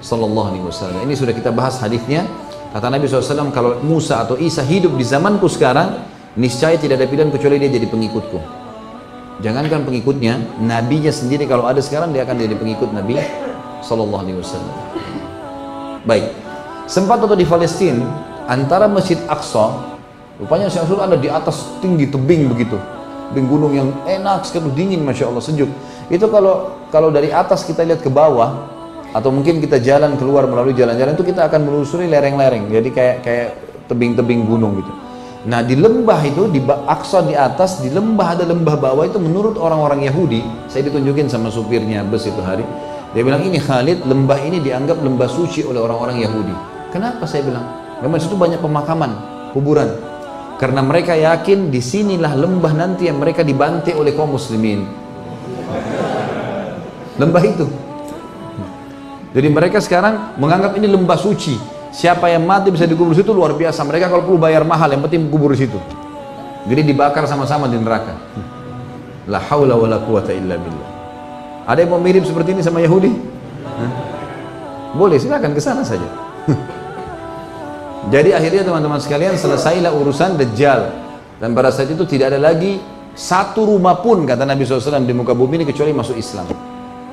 Sallallahu Alaihi Wasallam. Ini sudah kita bahas hadisnya. Kata Nabi SAW, kalau Musa atau Isa hidup di zamanku sekarang, niscaya tidak ada pilihan kecuali dia jadi pengikutku. Jangankan pengikutnya, nabinya sendiri kalau ada sekarang dia akan jadi pengikut Nabi Sallallahu Alaihi Wasallam. Baik, sempat waktu di Palestina antara Masjid Aqsa, rupanya Syekh ada di atas tinggi tebing begitu, tebing gunung yang enak sekali dingin, masya Allah sejuk. Itu kalau kalau dari atas kita lihat ke bawah, atau mungkin kita jalan keluar melalui jalan-jalan itu kita akan menelusuri lereng-lereng jadi kayak kayak tebing-tebing gunung gitu Nah di lembah itu, di Aqsa di atas, di lembah ada lembah bawah itu menurut orang-orang Yahudi, saya ditunjukin sama supirnya bus itu hari, dia bilang ini Khalid, lembah ini dianggap lembah suci oleh orang-orang Yahudi. Kenapa saya bilang? Memang situ banyak pemakaman, kuburan. Karena mereka yakin di sinilah lembah nanti yang mereka dibantai oleh kaum muslimin. Lembah itu. Jadi mereka sekarang menganggap ini lembah suci. Siapa yang mati bisa dikubur situ luar biasa. Mereka kalau perlu bayar mahal, yang penting kubur di situ. Jadi dibakar sama-sama di neraka. La haula wala quwata illa billah. Ada yang mau mirip seperti ini sama Yahudi? Hah? Boleh, silakan ke sana saja. Jadi akhirnya teman-teman sekalian selesailah urusan Dajjal. Dan pada saat itu tidak ada lagi satu rumah pun kata Nabi SAW di muka bumi ini kecuali masuk Islam.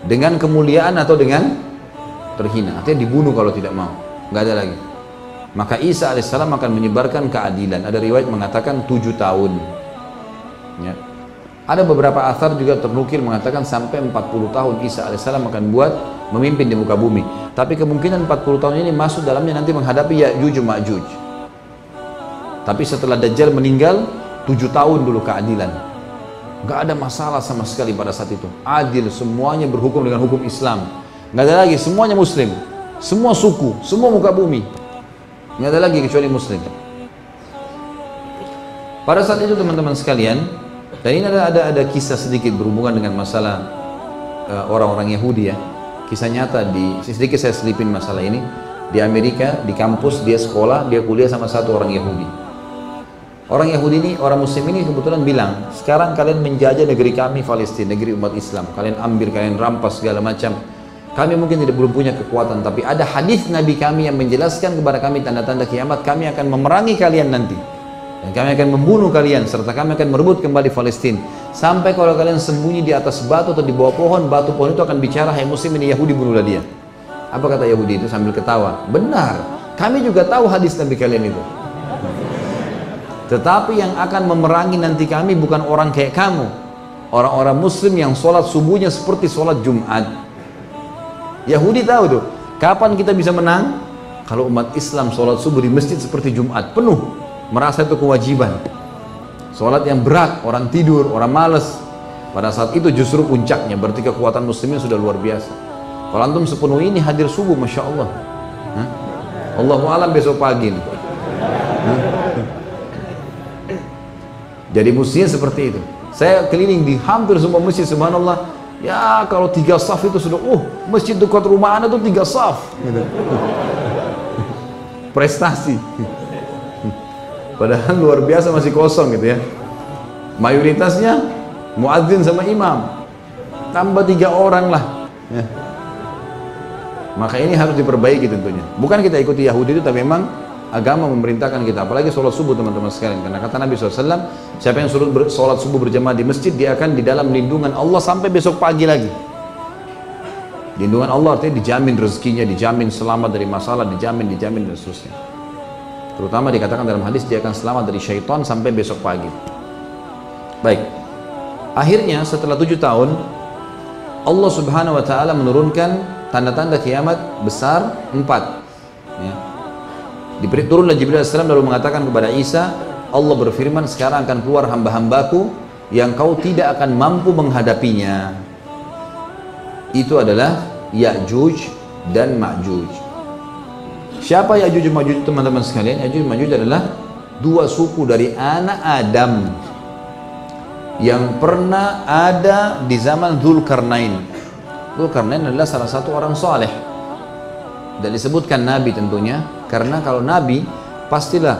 Dengan kemuliaan atau dengan terhina. Artinya dibunuh kalau tidak mau. Nggak ada lagi. Maka Isa alaihissalam akan menyebarkan keadilan. Ada riwayat mengatakan tujuh tahun. Ya. ada beberapa asar juga ternukil mengatakan sampai 40 tahun Isa alaihissalam akan buat memimpin di muka bumi. Tapi kemungkinan 40 tahun ini masuk dalamnya nanti menghadapi Ya'juj Ma'juj. Tapi setelah Dajjal meninggal tujuh tahun dulu keadilan. Nggak ada masalah sama sekali pada saat itu. Adil semuanya berhukum dengan hukum Islam nggak ada lagi semuanya muslim semua suku, semua muka bumi. Tidak ada lagi kecuali muslim. Pada saat itu teman-teman sekalian, dan ini ada, ada ada kisah sedikit berhubungan dengan masalah uh, orang-orang Yahudi ya. Kisah nyata di sedikit saya selipin masalah ini di Amerika di kampus dia sekolah dia kuliah sama satu orang Yahudi. Orang Yahudi ini orang Muslim ini kebetulan bilang sekarang kalian menjajah negeri kami Palestina negeri umat Islam kalian ambil kalian rampas segala macam kami mungkin tidak belum punya kekuatan, tapi ada hadis Nabi kami yang menjelaskan kepada kami tanda-tanda kiamat. Kami akan memerangi kalian nanti. Dan kami akan membunuh kalian, serta kami akan merebut kembali Palestina. Sampai kalau kalian sembunyi di atas batu atau di bawah pohon, batu pohon itu akan bicara, hai muslim ini Yahudi bunuhlah dia. Apa kata Yahudi itu sambil ketawa? Benar, kami juga tahu hadis Nabi kalian itu. Tetapi yang akan memerangi nanti kami bukan orang kayak kamu. Orang-orang muslim yang sholat subuhnya seperti sholat Jumat Yahudi tahu tuh, kapan kita bisa menang? Kalau umat Islam sholat subuh di masjid seperti Jumat, penuh, merasa itu kewajiban. Sholat yang berat, orang tidur, orang males. Pada saat itu justru puncaknya, berarti kekuatan muslimin sudah luar biasa. Kalau antum sepenuh ini hadir subuh, Masya Allah. Hah? Allahu alam besok pagi nih. Jadi mestinya seperti itu. Saya keliling di hampir semua masjid, subhanallah, Ya kalau tiga saf itu sudah, uh masjid dekat rumah anda tuh tiga saf. Gitu. Prestasi. Padahal luar biasa masih kosong gitu ya. Mayoritasnya muadzin sama imam. Tambah tiga orang lah. Ya. Maka ini harus diperbaiki tentunya. Bukan kita ikuti Yahudi itu, tapi memang agama memerintahkan kita. Apalagi sholat subuh teman-teman sekalian. Karena kata Nabi SAW siapa yang suruh sholat subuh berjamaah di masjid dia akan di dalam lindungan Allah sampai besok pagi lagi. Lindungan Allah artinya dijamin rezekinya dijamin selamat dari masalah dijamin dijamin dan seterusnya. Terutama dikatakan dalam hadis dia akan selamat dari syaitan sampai besok pagi. Baik. Akhirnya setelah tujuh tahun Allah subhanahu wa ta'ala menurunkan tanda-tanda kiamat besar empat. Ya, Turunlah Jibril AS lalu mengatakan kepada Isa, Allah berfirman, sekarang akan keluar hamba-hambaku yang kau tidak akan mampu menghadapinya. Itu adalah Ya'juj dan Ma'juj. Siapa Ya'juj Ma'juj teman-teman sekalian? Ya'juj Ma'juj adalah dua suku dari anak Adam yang pernah ada di zaman Zulkarnain. Zulkarnain adalah salah satu orang soleh dan disebutkan Nabi tentunya karena kalau Nabi pastilah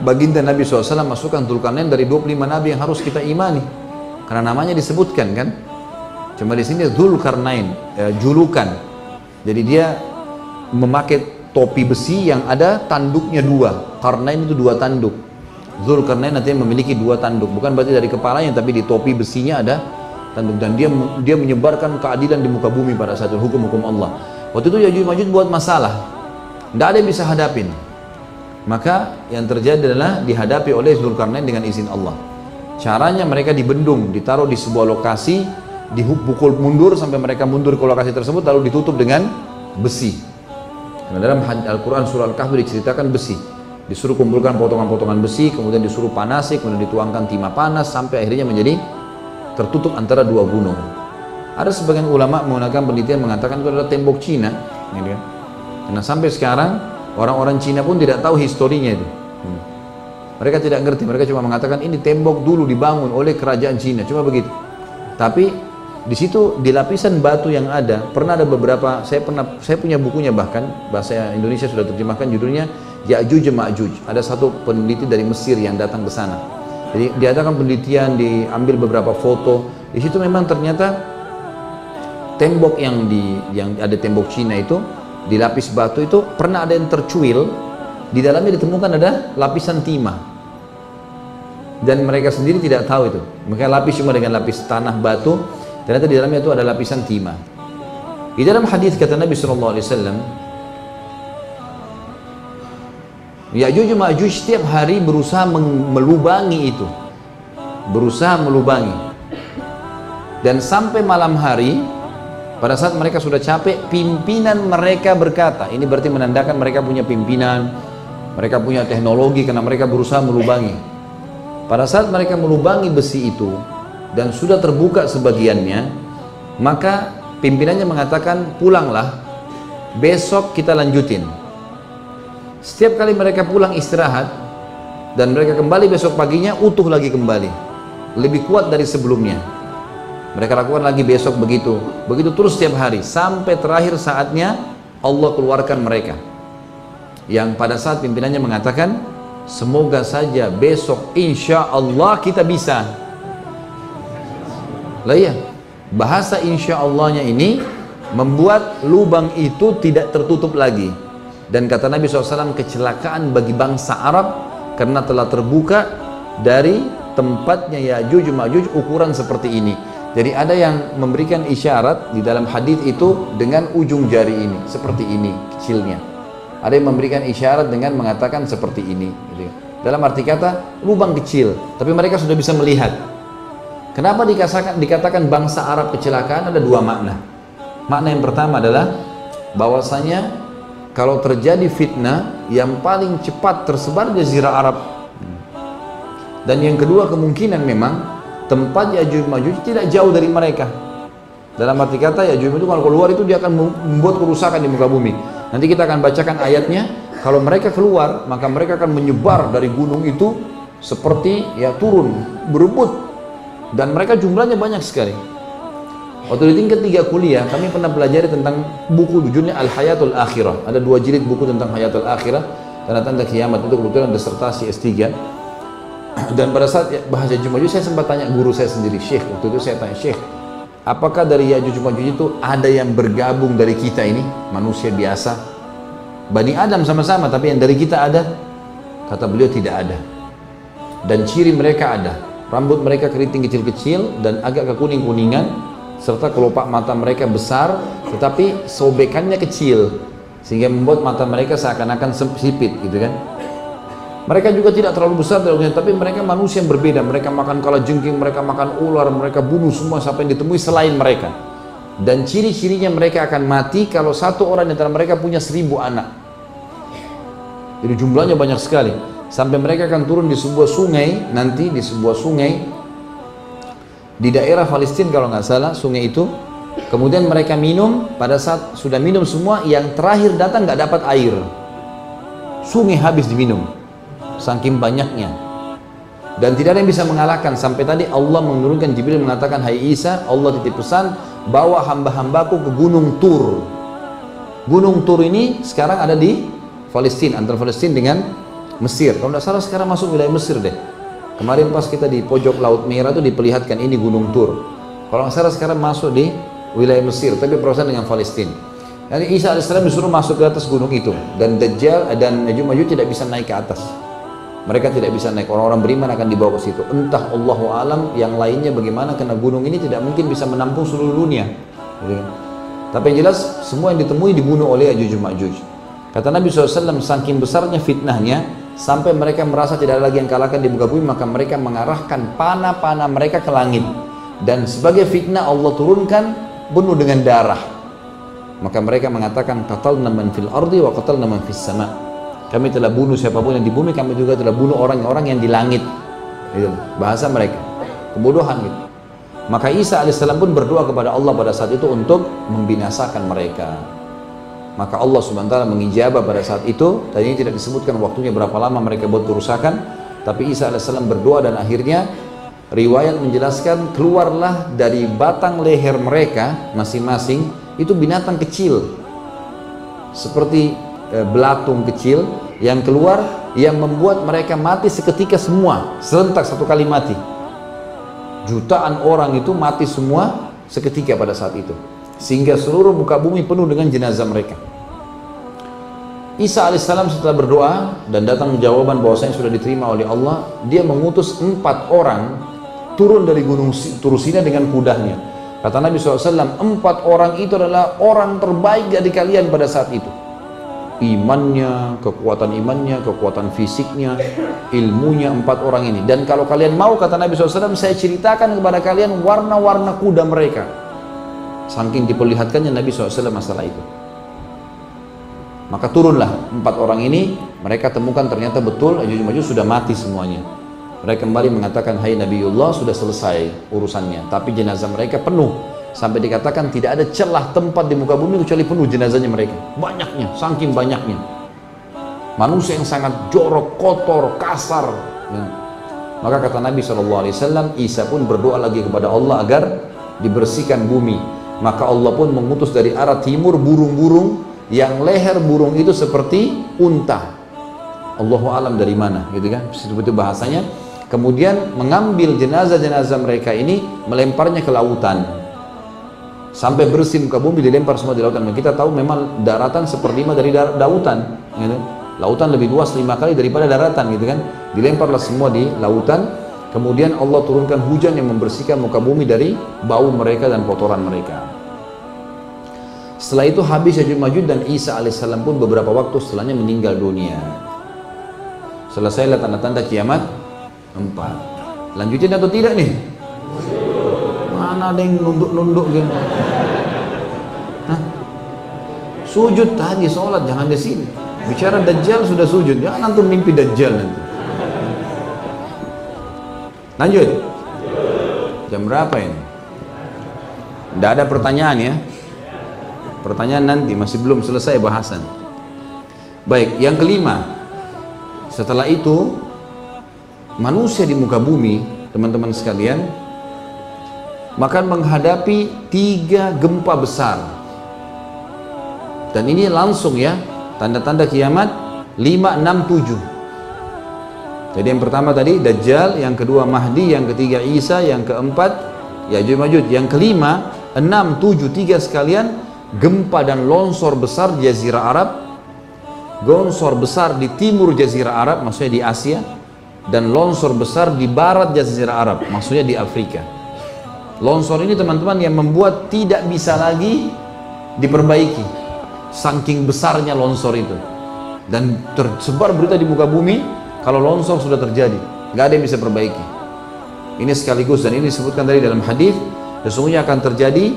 baginda Nabi SAW masukkan Dzulkarnain dari 25 Nabi yang harus kita imani. Karena namanya disebutkan kan? Cuma di sini Dzulkarnain ya, julukan. Jadi dia memakai topi besi yang ada tanduknya dua. Karnain itu dua tanduk. Dzulkarnain nanti memiliki dua tanduk. Bukan berarti dari kepalanya tapi di topi besinya ada tanduk. Dan dia dia menyebarkan keadilan di muka bumi pada saat hukum-hukum Allah. Waktu itu Yajuj Majuj buat masalah. Tidak ada yang bisa hadapin. Maka yang terjadi adalah dihadapi oleh Zulkarnain dengan izin Allah. Caranya mereka dibendung, ditaruh di sebuah lokasi, dipukul mundur sampai mereka mundur ke lokasi tersebut lalu ditutup dengan besi. Karena dalam Al-Quran surah Al-Kahfi diceritakan besi. Disuruh kumpulkan potongan-potongan besi, kemudian disuruh panasi, kemudian dituangkan timah panas sampai akhirnya menjadi tertutup antara dua gunung. Ada sebagian ulama menggunakan penelitian mengatakan itu adalah tembok Cina, gitu kan. Karena sampai sekarang orang-orang Cina pun tidak tahu historinya itu. Hmm. Mereka tidak ngerti, mereka cuma mengatakan ini tembok dulu dibangun oleh kerajaan Cina, cuma begitu. Tapi di situ di lapisan batu yang ada pernah ada beberapa saya pernah saya punya bukunya bahkan bahasa Indonesia sudah terjemahkan judulnya Ya'juj Ma'juj. Ada satu peneliti dari Mesir yang datang ke sana. Jadi diadakan penelitian, diambil beberapa foto. Di situ memang ternyata tembok yang di yang ada tembok Cina itu di lapis batu itu pernah ada yang tercuil. Di dalamnya ditemukan ada lapisan timah. Dan mereka sendiri tidak tahu itu. Mereka lapis cuma dengan lapis tanah batu. Ternyata di dalamnya itu ada lapisan timah. Di dalam hadis kata Nabi Shallallahu Alaihi Wasallam Ya'juj Ma'juj setiap hari berusaha melubangi itu. Berusaha melubangi. Dan sampai malam hari pada saat mereka sudah capek, pimpinan mereka berkata, ini berarti menandakan mereka punya pimpinan, mereka punya teknologi karena mereka berusaha melubangi. Pada saat mereka melubangi besi itu dan sudah terbuka sebagiannya, maka pimpinannya mengatakan pulanglah, besok kita lanjutin. Setiap kali mereka pulang istirahat dan mereka kembali besok paginya utuh lagi kembali, lebih kuat dari sebelumnya. Mereka lakukan lagi besok begitu. Begitu terus setiap hari. Sampai terakhir saatnya Allah keluarkan mereka. Yang pada saat pimpinannya mengatakan, semoga saja besok insya Allah kita bisa. Lah ya, bahasa insya Allahnya ini membuat lubang itu tidak tertutup lagi. Dan kata Nabi SAW, kecelakaan bagi bangsa Arab karena telah terbuka dari tempatnya Ya'juj Ma'juj ukuran seperti ini jadi ada yang memberikan isyarat di dalam hadis itu dengan ujung jari ini, seperti ini kecilnya. Ada yang memberikan isyarat dengan mengatakan seperti ini. Gitu. Dalam arti kata lubang kecil, tapi mereka sudah bisa melihat. Kenapa dikatakan, dikatakan bangsa Arab kecelakaan ada dua makna. Makna yang pertama adalah bahwasanya kalau terjadi fitnah yang paling cepat tersebar di Jazirah Arab. Dan yang kedua kemungkinan memang tempat Ya'juj Ma'juj tidak jauh dari mereka. Dalam arti kata Ya'juj itu kalau keluar itu dia akan membuat kerusakan di muka bumi. Nanti kita akan bacakan ayatnya. Kalau mereka keluar, maka mereka akan menyebar dari gunung itu seperti ya turun, berebut. Dan mereka jumlahnya banyak sekali. Waktu di tingkat tiga kuliah, kami pernah belajar tentang buku judulnya Al-Hayatul Akhirah. Ada dua jilid buku tentang Hayatul Akhirah, tanda-tanda kiamat itu kebetulan disertasi S3 dan pada saat bahasa Jumajuj saya sempat tanya guru saya sendiri Syekh waktu itu saya tanya Syekh apakah dari Yajuj Majuj itu ada yang bergabung dari kita ini? Manusia biasa. Bani Adam sama-sama tapi yang dari kita ada? Kata beliau tidak ada. Dan ciri mereka ada. Rambut mereka keriting kecil-kecil dan agak kekuning-kuningan serta kelopak mata mereka besar tetapi sobekannya kecil sehingga membuat mata mereka seakan-akan sipit gitu kan mereka juga tidak terlalu besar, tapi mereka manusia yang berbeda. Mereka makan kala jengking, mereka makan ular, mereka bunuh semua sampai yang ditemui selain mereka. Dan ciri-cirinya mereka akan mati kalau satu orang di antara mereka punya seribu anak. Jadi jumlahnya banyak sekali. Sampai mereka akan turun di sebuah sungai, nanti di sebuah sungai, di daerah Palestina kalau nggak salah, sungai itu. Kemudian mereka minum, pada saat sudah minum semua, yang terakhir datang nggak dapat air. Sungai habis diminum saking banyaknya. Dan tidak ada yang bisa mengalahkan. Sampai tadi Allah menurunkan Jibril mengatakan hai Isa Allah titip pesan bawa hamba-hambaku ke gunung Tur. Gunung Tur ini sekarang ada di Palestina antara Palestina dengan Mesir. Kalau tidak salah sekarang masuk wilayah Mesir deh. Kemarin pas kita di pojok Laut Merah itu diperlihatkan ini gunung Tur. Kalau nggak salah sekarang masuk di wilayah Mesir tapi perusahaan dengan Palestina jadi Isa AS disuruh masuk ke atas gunung itu. Dan Dajjal dan Najum Maju tidak bisa naik ke atas mereka tidak bisa naik. Orang-orang beriman akan dibawa ke situ. Entah Allah alam yang lainnya bagaimana karena gunung ini tidak mungkin bisa menampung seluruh dunia. Gitu kan. tapi yang jelas semua yang ditemui dibunuh oleh Ajuj Ma'juj kata Nabi SAW saking besarnya fitnahnya sampai mereka merasa tidak ada lagi yang kalahkan di muka bumi maka mereka mengarahkan panah-panah mereka ke langit. Dan sebagai fitnah Allah turunkan bunuh dengan darah. Maka mereka mengatakan qatalna man fil ardi wa qatalna man fis sama' Kami telah bunuh siapa pun yang di bumi, kami juga telah bunuh orang-orang yang di langit. Gitu. Bahasa mereka. Kebodohan gitu. Maka Isa alaihissalam pun berdoa kepada Allah pada saat itu untuk membinasakan mereka. Maka Allah subhanahu wa mengijabah pada saat itu, tadi ini tidak disebutkan waktunya berapa lama mereka buat kerusakan, tapi Isa alaihissalam berdoa dan akhirnya riwayat menjelaskan keluarlah dari batang leher mereka masing-masing itu binatang kecil seperti belatung kecil yang keluar yang membuat mereka mati seketika semua serentak satu kali mati. Jutaan orang itu mati semua seketika pada saat itu. Sehingga seluruh muka bumi penuh dengan jenazah mereka. Isa alaihissalam setelah berdoa dan datang jawaban bahwasanya sudah diterima oleh Allah dia mengutus empat orang turun dari gunung Turusina dengan kudanya kata Nabi SAW empat orang itu adalah orang terbaik dari kalian pada saat itu imannya, kekuatan imannya, kekuatan fisiknya, ilmunya empat orang ini. Dan kalau kalian mau kata Nabi SAW, saya ceritakan kepada kalian warna-warna kuda mereka. Saking diperlihatkannya Nabi SAW masalah itu. Maka turunlah empat orang ini, mereka temukan ternyata betul Ajuj Majuj sudah mati semuanya. Mereka kembali mengatakan, Hai Nabiullah sudah selesai urusannya, tapi jenazah mereka penuh sampai dikatakan tidak ada celah tempat di muka bumi kecuali penuh jenazahnya mereka. Banyaknya saking banyaknya. Manusia yang sangat jorok kotor kasar. Ya. maka kata Nabi SAW Isa pun berdoa lagi kepada Allah agar dibersihkan bumi. Maka Allah pun mengutus dari arah timur burung-burung yang leher burung itu seperti unta. Allahu alam dari mana gitu kan? Seperti bahasanya. Kemudian mengambil jenazah-jenazah mereka ini melemparnya ke lautan sampai bersih muka bumi dilempar semua di lautan. Dan kita tahu memang daratan seperlima dari lautan, gitu. Lautan lebih luas lima kali daripada daratan, gitu kan? Dilemparlah semua di lautan. Kemudian Allah turunkan hujan yang membersihkan muka bumi dari bau mereka dan kotoran mereka. Setelah itu habis Yajud Majud dan Isa alaihissalam pun beberapa waktu setelahnya meninggal dunia. Selesai tanda-tanda kiamat empat. Lanjutin atau tidak nih? Mana ada yang nunduk-nunduk gitu? Hah? Sujud tadi sholat jangan di sini. Bicara dajjal sudah sujud, jangan nanti mimpi dajjal nanti. Lanjut. Jam berapa ini? Tidak ada pertanyaan ya. Pertanyaan nanti masih belum selesai bahasan. Baik, yang kelima. Setelah itu manusia di muka bumi, teman-teman sekalian, maka menghadapi tiga gempa besar. Dan ini langsung ya tanda-tanda kiamat 5, 6, 7 jadi yang pertama tadi Dajjal yang kedua Mahdi yang ketiga Isa yang keempat Ya'juj Ma'juj yang kelima 6, 7, 3 sekalian gempa dan longsor besar di Jazirah Arab. Longsor besar di timur Jazirah Arab maksudnya di Asia. Dan longsor besar di barat Jazirah Arab maksudnya di Afrika Longsor ini teman-teman yang membuat tidak bisa lagi diperbaiki. Saking besarnya longsor itu. Dan tersebar berita di muka bumi kalau longsor sudah terjadi. Gak ada yang bisa perbaiki. Ini sekaligus dan ini disebutkan tadi dalam hadis sesungguhnya akan terjadi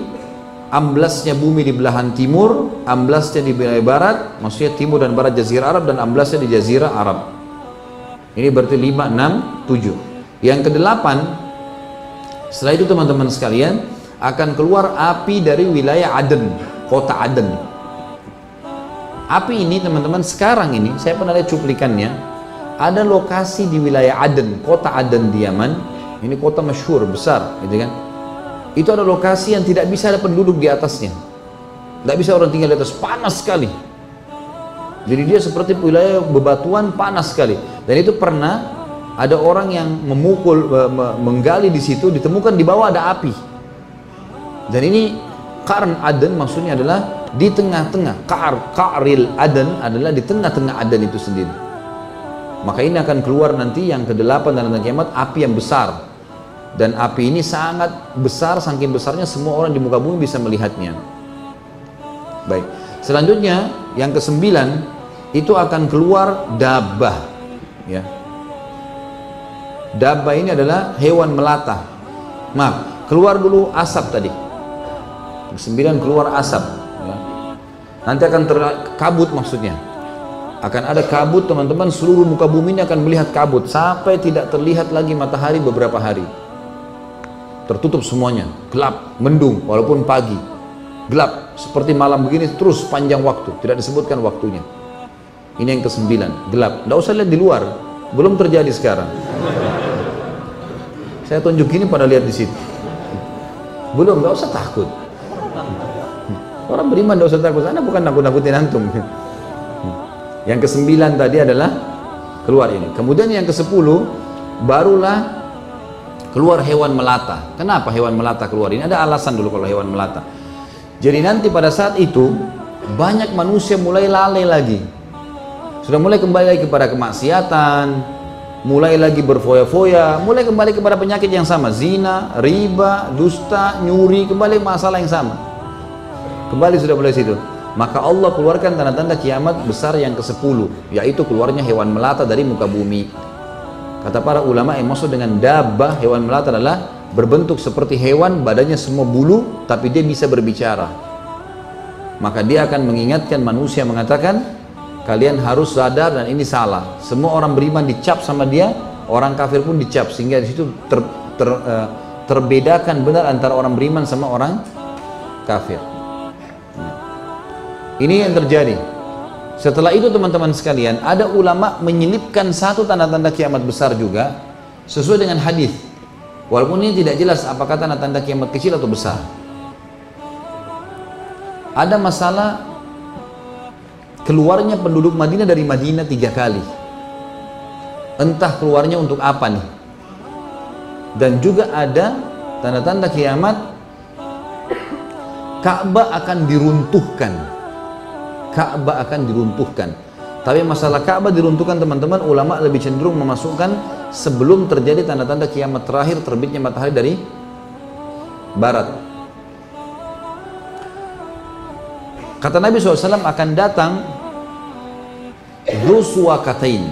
amblasnya bumi di belahan timur, amblasnya di wilayah barat, maksudnya timur dan barat jazirah Arab dan amblasnya di jazirah Arab. Ini berarti 5, 6, 7. Yang kedelapan, setelah itu teman-teman sekalian akan keluar api dari wilayah Aden, kota Aden. Api ini teman-teman sekarang ini saya pernah lihat cuplikannya. Ada lokasi di wilayah Aden, kota Aden di Yaman. Ini kota masyhur besar, gitu kan? Itu ada lokasi yang tidak bisa ada penduduk di atasnya. Tidak bisa orang tinggal di atas, panas sekali. Jadi dia seperti wilayah bebatuan panas sekali. Dan itu pernah ada orang yang memukul menggali di situ ditemukan di bawah ada api. Dan ini karn aden maksudnya adalah di tengah-tengah. Kar karil aden adalah di tengah-tengah aden itu sendiri. Maka ini akan keluar nanti yang kedelapan dan kiamat api yang besar. Dan api ini sangat besar saking besarnya semua orang di muka bumi bisa melihatnya. Baik selanjutnya yang kesembilan itu akan keluar dabah ya Dabba ini adalah hewan melata. Maaf, keluar dulu asap tadi. Sembilan keluar asap. Ya. Nanti akan terkabut maksudnya. akan ada kabut teman-teman seluruh muka bumi ini akan melihat kabut sampai tidak terlihat lagi matahari beberapa hari tertutup semuanya gelap mendung walaupun pagi gelap seperti malam begini terus panjang waktu tidak disebutkan waktunya ini yang kesembilan gelap tidak usah lihat di luar belum terjadi sekarang saya tunjuk ini pada lihat di situ belum nggak usah takut orang beriman tidak usah takut anda bukan nakut-nakutin antum yang kesembilan tadi adalah keluar ini. Kemudian yang kesepuluh barulah keluar hewan melata. Kenapa hewan melata keluar ini? Ada alasan dulu kalau hewan melata. Jadi nanti pada saat itu banyak manusia mulai lalai lagi. Sudah mulai kembali lagi kepada kemaksiatan, mulai lagi berfoya-foya, mulai kembali kepada penyakit yang sama, zina, riba, dusta, nyuri, kembali masalah yang sama. Kembali sudah mulai situ. Maka Allah keluarkan tanda-tanda kiamat besar yang ke-10 yaitu keluarnya hewan melata dari muka bumi. Kata para ulama yang maksud dengan dabah hewan melata adalah berbentuk seperti hewan badannya semua bulu tapi dia bisa berbicara. Maka dia akan mengingatkan manusia mengatakan kalian harus sadar dan ini salah semua orang beriman dicap sama dia orang kafir pun dicap sehingga di situ ter, ter, uh, terbedakan benar antara orang beriman sama orang kafir ini yang terjadi. Setelah itu teman-teman sekalian, ada ulama menyelipkan satu tanda-tanda kiamat besar juga sesuai dengan hadis. Walaupun ini tidak jelas apakah tanda-tanda kiamat kecil atau besar. Ada masalah keluarnya penduduk Madinah dari Madinah tiga kali. Entah keluarnya untuk apa nih. Dan juga ada tanda-tanda kiamat Ka'bah akan diruntuhkan Ka'bah akan diruntuhkan. Tapi masalah Ka'bah diruntuhkan teman-teman, ulama lebih cenderung memasukkan sebelum terjadi tanda-tanda kiamat terakhir terbitnya matahari dari barat. Kata Nabi SAW akan datang Zuswa katain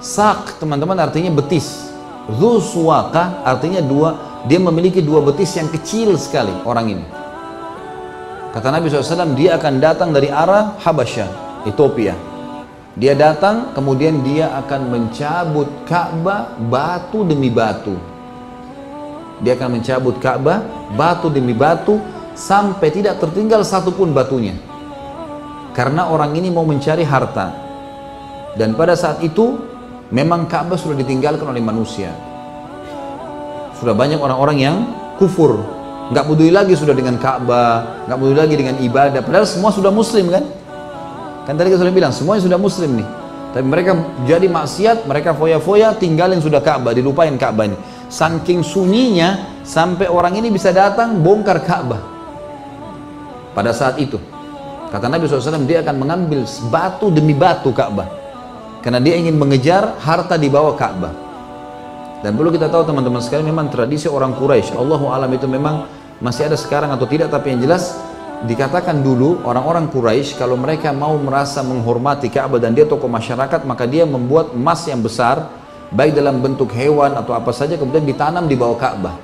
Sak teman-teman artinya betis Zuswaka artinya dua Dia memiliki dua betis yang kecil sekali orang ini Kata Nabi SAW, dia akan datang dari arah Habasyah, Ethiopia. Dia datang, kemudian dia akan mencabut Ka'bah batu demi batu. Dia akan mencabut Ka'bah batu demi batu sampai tidak tertinggal satupun batunya. Karena orang ini mau mencari harta. Dan pada saat itu memang Ka'bah sudah ditinggalkan oleh manusia. Sudah banyak orang-orang yang kufur nggak peduli lagi sudah dengan Ka'bah, nggak peduli lagi dengan ibadah. Padahal semua sudah Muslim kan? Kan tadi kita sudah bilang semuanya sudah Muslim nih. Tapi mereka jadi maksiat, mereka foya-foya, tinggalin sudah Ka'bah, dilupain Ka'bah ini. Saking sunyinya sampai orang ini bisa datang bongkar Ka'bah. Pada saat itu, kata Nabi SAW dia akan mengambil batu demi batu Ka'bah. Karena dia ingin mengejar harta di bawah Ka'bah. Dan perlu kita tahu teman-teman sekalian memang tradisi orang Quraisy, Allahu alam itu memang masih ada sekarang atau tidak tapi yang jelas dikatakan dulu orang-orang Quraisy kalau mereka mau merasa menghormati Ka'bah dan dia tokoh masyarakat maka dia membuat emas yang besar baik dalam bentuk hewan atau apa saja kemudian ditanam di bawah Ka'bah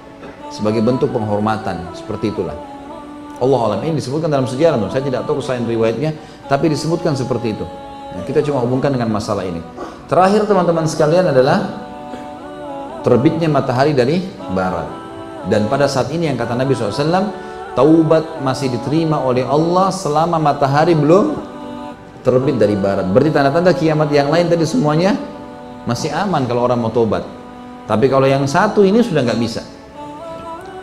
sebagai bentuk penghormatan seperti itulah Allah alam ini disebutkan dalam sejarah tuh. saya tidak tahu kesayangan riwayatnya tapi disebutkan seperti itu nah, kita cuma hubungkan dengan masalah ini terakhir teman-teman sekalian adalah terbitnya matahari dari barat. Dan pada saat ini yang kata Nabi SAW, taubat masih diterima oleh Allah selama matahari belum terbit dari barat. Berarti tanda-tanda kiamat yang lain tadi semuanya masih aman kalau orang mau taubat. Tapi kalau yang satu ini sudah nggak bisa.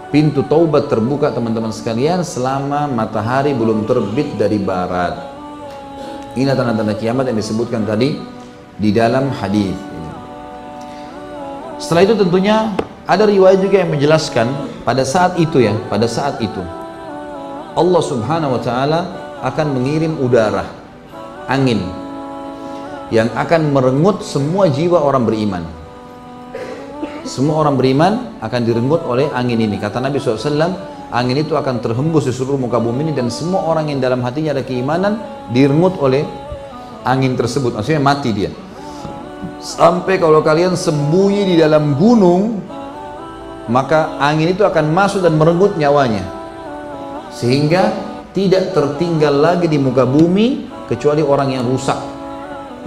Pintu taubat terbuka teman-teman sekalian selama matahari belum terbit dari barat. Ini tanda-tanda kiamat yang disebutkan tadi di dalam hadis. Setelah itu tentunya ada riwayat juga yang menjelaskan pada saat itu ya, pada saat itu Allah Subhanahu wa taala akan mengirim udara angin yang akan merenggut semua jiwa orang beriman. Semua orang beriman akan direnggut oleh angin ini. Kata Nabi SAW, angin itu akan terhembus di seluruh muka bumi ini dan semua orang yang dalam hatinya ada keimanan direnggut oleh angin tersebut. Maksudnya mati dia. Sampai kalau kalian sembunyi di dalam gunung, maka angin itu akan masuk dan merenggut nyawanya. Sehingga tidak tertinggal lagi di muka bumi kecuali orang yang rusak,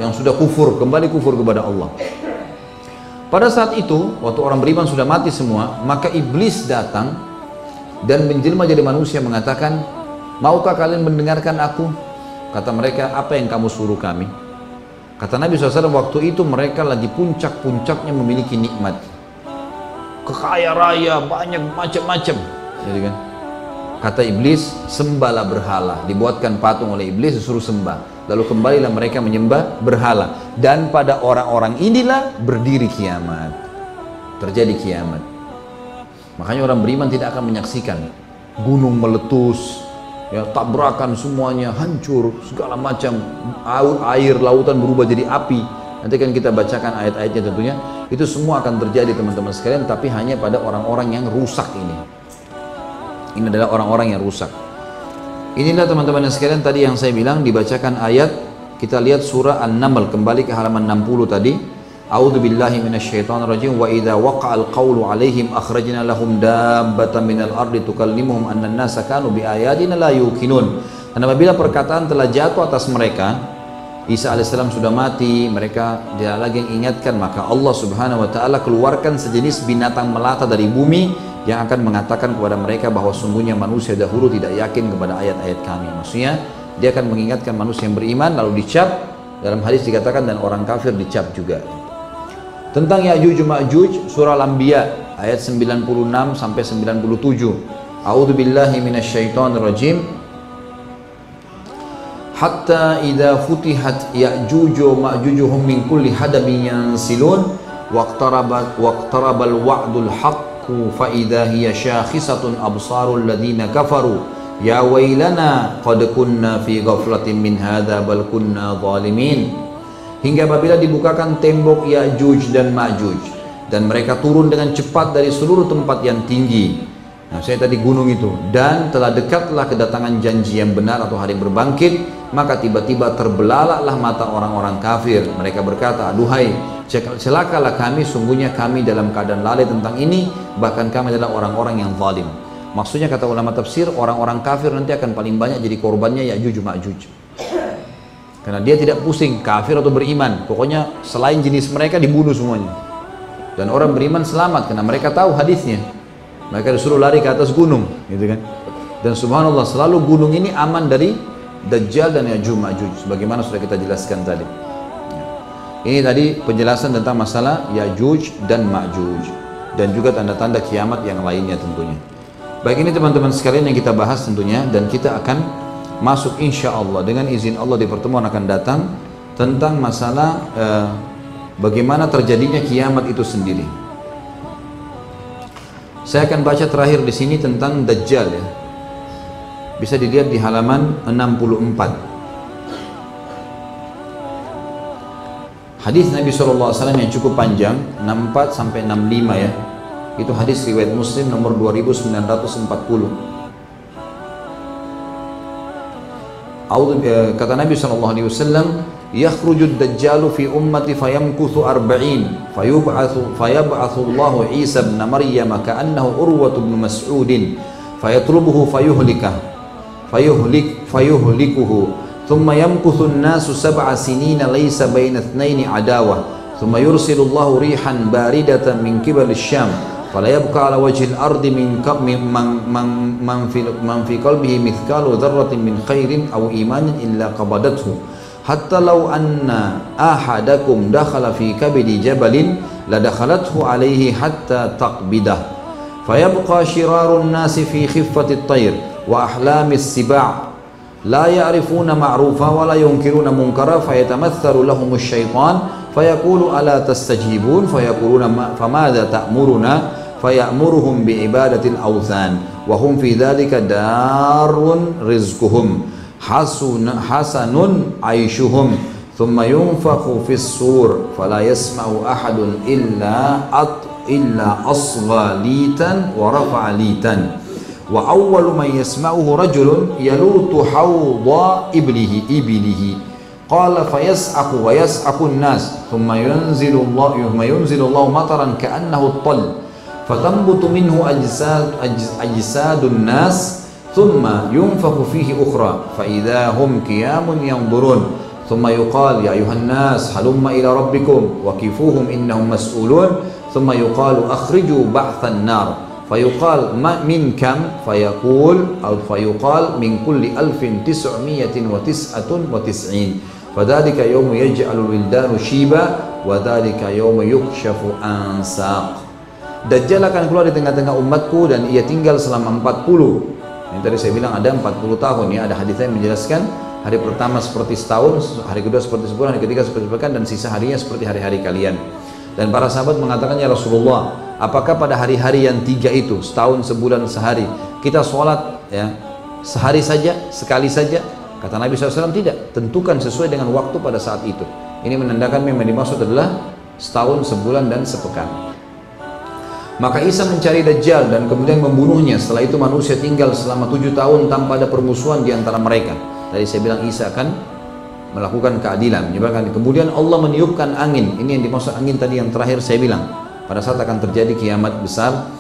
yang sudah kufur, kembali kufur kepada Allah. Pada saat itu, waktu orang beriman sudah mati semua, maka iblis datang dan menjelma jadi manusia mengatakan, maukah kalian mendengarkan aku? Kata mereka, apa yang kamu suruh kami? Kata Nabi SAW, waktu itu mereka lagi puncak-puncaknya memiliki nikmat. Kekaya raya, banyak macam-macam. Jadi kan, kata iblis, sembahlah berhala. Dibuatkan patung oleh iblis, disuruh sembah. Lalu kembalilah mereka menyembah berhala. Dan pada orang-orang inilah berdiri kiamat. Terjadi kiamat. Makanya orang beriman tidak akan menyaksikan. Gunung meletus, ya tabrakan semuanya hancur. Segala macam air lautan berubah jadi api. Nanti kan kita bacakan ayat-ayatnya tentunya. Itu semua akan terjadi teman-teman sekalian. Tapi hanya pada orang-orang yang rusak ini. Ini adalah orang-orang yang rusak inilah teman-teman yang sekalian tadi yang saya bilang dibacakan ayat kita lihat surah An-Naml kembali ke halaman 60 tadi A'udzu billahi minasyaitonir wa idza waqa'al qawlu 'alaihim akhrajna lahum dabbatan minal ardi tukallimuhum anna kanu bi ayatina la yuqinun. Dan apabila perkataan telah jatuh atas mereka, Isa alaihissalam sudah mati, mereka tidak lagi ingatkan, maka Allah subhanahu wa ta'ala keluarkan sejenis binatang melata dari bumi yang akan mengatakan kepada mereka bahwa sungguhnya manusia dahulu tidak yakin kepada ayat-ayat kami. Maksudnya, dia akan mengingatkan manusia yang beriman lalu dicap, dalam hadis dikatakan dan orang kafir dicap juga. Tentang Ya'juj Ma'juj surah Al-Anbiya ayat 96 sampai 97. A'udzu billahi minasyaitonir rajim. Hatta idza futihat Ya'juj Ma'jujuhum min kulli hadabin yansilun waqtarabat waqtarabal wa'dul haqqu fa idza hiya syakhisatun absarul ladina kafaru. Ya wailana qad kunna fi ghaflatin min hadza bal kunna zalimin. Hingga apabila dibukakan tembok Ya'juj dan Ma'juj dan mereka turun dengan cepat dari seluruh tempat yang tinggi nah saya tadi gunung itu dan telah dekatlah kedatangan janji yang benar atau hari berbangkit maka tiba-tiba terbelalaklah mata orang-orang kafir mereka berkata aduhai celakalah kami sungguhnya kami dalam keadaan lalai tentang ini bahkan kami adalah orang-orang yang zalim maksudnya kata ulama tafsir orang-orang kafir nanti akan paling banyak jadi korbannya Ya'juj Ma'juj karena dia tidak pusing kafir atau beriman. Pokoknya selain jenis mereka dibunuh semuanya. Dan orang beriman selamat karena mereka tahu hadisnya. Mereka disuruh lari ke atas gunung, gitu kan. Dan subhanallah selalu gunung ini aman dari Dajjal dan Ya'juj Ma'juj sebagaimana sudah kita jelaskan tadi. Ini tadi penjelasan tentang masalah Ya'juj dan Ma'juj dan juga tanda-tanda kiamat yang lainnya tentunya. Baik ini teman-teman sekalian yang kita bahas tentunya dan kita akan masuk insya Allah dengan izin Allah di pertemuan akan datang tentang masalah eh, bagaimana terjadinya kiamat itu sendiri. Saya akan baca terakhir di sini tentang Dajjal ya. Bisa dilihat di halaman 64. Hadis Nabi SAW yang cukup panjang 64 sampai 65 ya. Itu hadis riwayat Muslim nomor 2940. kata Nabi wasallam yakhrujud dajjalu fi ummati fayamkuthu arba'in fayub'athu fayab'athu Allah Isa ibn Maryam ka'annahu urwatu ibn Mas'udin fayatlubuhu fayuhlikah fayuhlik fayuhlikuhu thumma yamkuthu an-nasu sab'a sinina laysa baina ithnaini adawah thumma yursilu Allah rihan baridatan min qibal asy-syam fala yabqa ala wajhi al-ardi min qab man man man fi man fi qalbihi mithqalu dzarratin min khairin aw imanin illa qabadathu حتى لو أن أحدكم دخل في كبد جبل لدخلته عليه حتى تقبده فيبقى شرار الناس في خفة الطير وأحلام السباع. لا يعرفون معروفا ولا ينكرون منكرا فيتمثل لهم الشيطان فيقول ألا تستجيبون؟ فيقولون فماذا تأمرنا؟ فيأمرهم بعبادة الأوثان وهم في ذلك دار رزقهم. حسن, حسن عيشهم ثم ينفخ في الصور فلا يسمع أحد إلا أط إلا أصغى ليتا ورفع ليتا. وأول من يسمعه رجل يلوط حوض إبله إبله. قال فيسعق ويسعق الناس ثم ينزل الله ثم ينزل الله مطرا كأنه الطل فتنبت منه أجساد, أجساد الناس thumma yunfakhu fihi ukhra fa idza hum qiyamun yanzurun. Thumma yuqal ya ayuhan nas halumma ila rabbikum waqifuhum innahum mas'ulun. Thumma yuqalu akhriju ba'than nar. Fayuqal ma min kam fayaqul al fayuqal min kulli alfin tis'miyatin wa tis'atun wa tis'in. Fadhalika yawmu yaj'alul wildanu shiba wa dhalika yawmu yukshafu an saq Dajjal akan keluar di tengah-tengah umatku dan ia tinggal selama 40 ini tadi saya bilang ada 40 tahun ya, ada hadis yang menjelaskan hari pertama seperti setahun, hari kedua seperti sebulan, hari ketiga seperti sepekan dan sisa harinya seperti hari-hari kalian. Dan para sahabat mengatakan ya Rasulullah, apakah pada hari-hari yang tiga itu, setahun, sebulan, sehari, kita sholat ya sehari saja, sekali saja? Kata Nabi SAW tidak, tentukan sesuai dengan waktu pada saat itu. Ini menandakan memang dimaksud adalah setahun, sebulan, dan sepekan. Maka Isa mencari Dajjal dan kemudian membunuhnya. Setelah itu manusia tinggal selama tujuh tahun tanpa ada permusuhan di antara mereka. Tadi saya bilang Isa akan melakukan keadilan, menyebarkan. Kemudian Allah meniupkan angin. Ini yang dimaksud angin tadi yang terakhir saya bilang. Pada saat akan terjadi kiamat besar,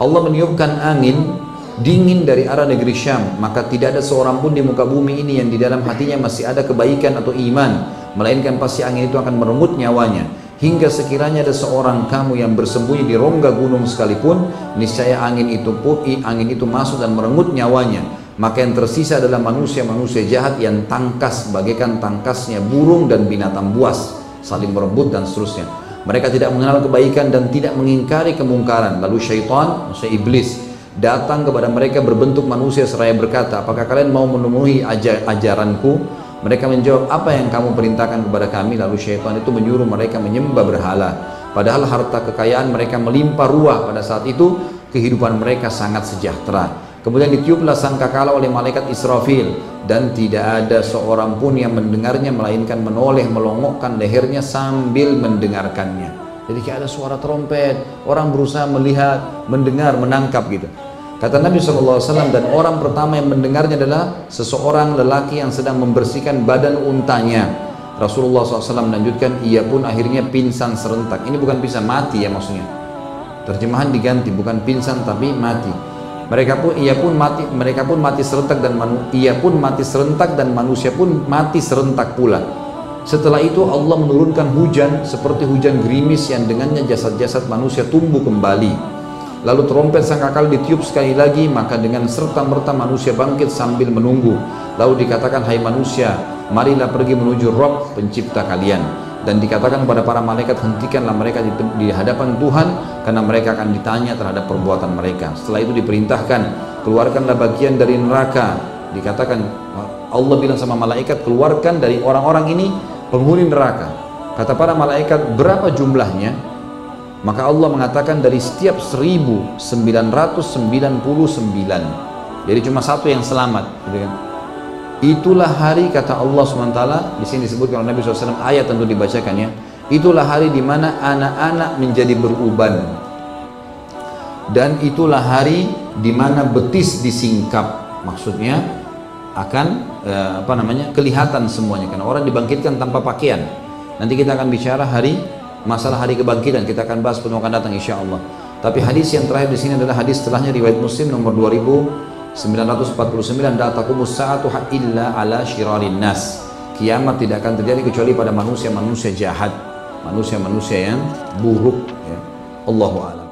Allah meniupkan angin dingin dari arah negeri Syam. Maka tidak ada seorang pun di muka bumi ini yang di dalam hatinya masih ada kebaikan atau iman. Melainkan pasti angin itu akan merenggut nyawanya hingga sekiranya ada seorang kamu yang bersembunyi di rongga gunung sekalipun niscaya angin itu pun angin itu masuk dan merenggut nyawanya. Maka yang tersisa adalah manusia-manusia jahat yang tangkas bagaikan tangkasnya burung dan binatang buas saling merebut dan seterusnya. Mereka tidak mengenal kebaikan dan tidak mengingkari kemungkaran. Lalu syaitan maksudnya iblis datang kepada mereka berbentuk manusia seraya berkata apakah kalian mau memenuhi ajar ajaranku mereka menjawab, apa yang kamu perintahkan kepada kami? Lalu syaitan itu menyuruh mereka menyembah berhala. Padahal harta kekayaan mereka melimpah ruah pada saat itu, kehidupan mereka sangat sejahtera. Kemudian ditiuplah sangkakala oleh malaikat Israfil dan tidak ada seorang pun yang mendengarnya melainkan menoleh melongokkan lehernya sambil mendengarkannya. Jadi kayak ada suara trompet, orang berusaha melihat, mendengar, menangkap gitu. Kata Nabi SAW dan orang pertama yang mendengarnya adalah seseorang lelaki yang sedang membersihkan badan untanya. Rasulullah SAW melanjutkan, ia pun akhirnya pingsan serentak. Ini bukan bisa mati ya maksudnya. Terjemahan diganti, bukan pingsan tapi mati. Mereka pun ia pun mati mereka pun mati serentak dan manu, ia pun mati serentak dan manusia pun mati serentak pula. Setelah itu Allah menurunkan hujan seperti hujan gerimis yang dengannya jasad-jasad manusia tumbuh kembali. Lalu trompet sangkakala ditiup sekali lagi, maka dengan serta-merta manusia bangkit sambil menunggu. Lalu dikatakan, hai manusia, marilah pergi menuju Rob pencipta kalian. Dan dikatakan kepada para malaikat, hentikanlah mereka di, di hadapan Tuhan, karena mereka akan ditanya terhadap perbuatan mereka. Setelah itu diperintahkan, keluarkanlah bagian dari neraka. Dikatakan, Allah bilang sama malaikat, keluarkan dari orang-orang ini penghuni neraka. Kata para malaikat, berapa jumlahnya? Maka Allah mengatakan dari setiap 1999 jadi cuma satu yang selamat gitu kan. Itulah hari kata Allah SWT di sini disebutkan oleh Nabi SAW ayat tentu dibacakan ya. Itulah hari di mana anak-anak menjadi beruban. Dan itulah hari di mana betis disingkap. Maksudnya akan eh, apa namanya kelihatan semuanya. Karena orang dibangkitkan tanpa pakaian. Nanti kita akan bicara hari masalah hari kebangkitan kita akan bahas penuh akan datang insya Allah tapi hadis yang terakhir di sini adalah hadis setelahnya riwayat Muslim nomor 2949 datakumus sa'atu illa ala syirarin nas. Kiamat tidak akan terjadi kecuali pada manusia-manusia jahat. Manusia-manusia yang buruk ya. Allahu a'lam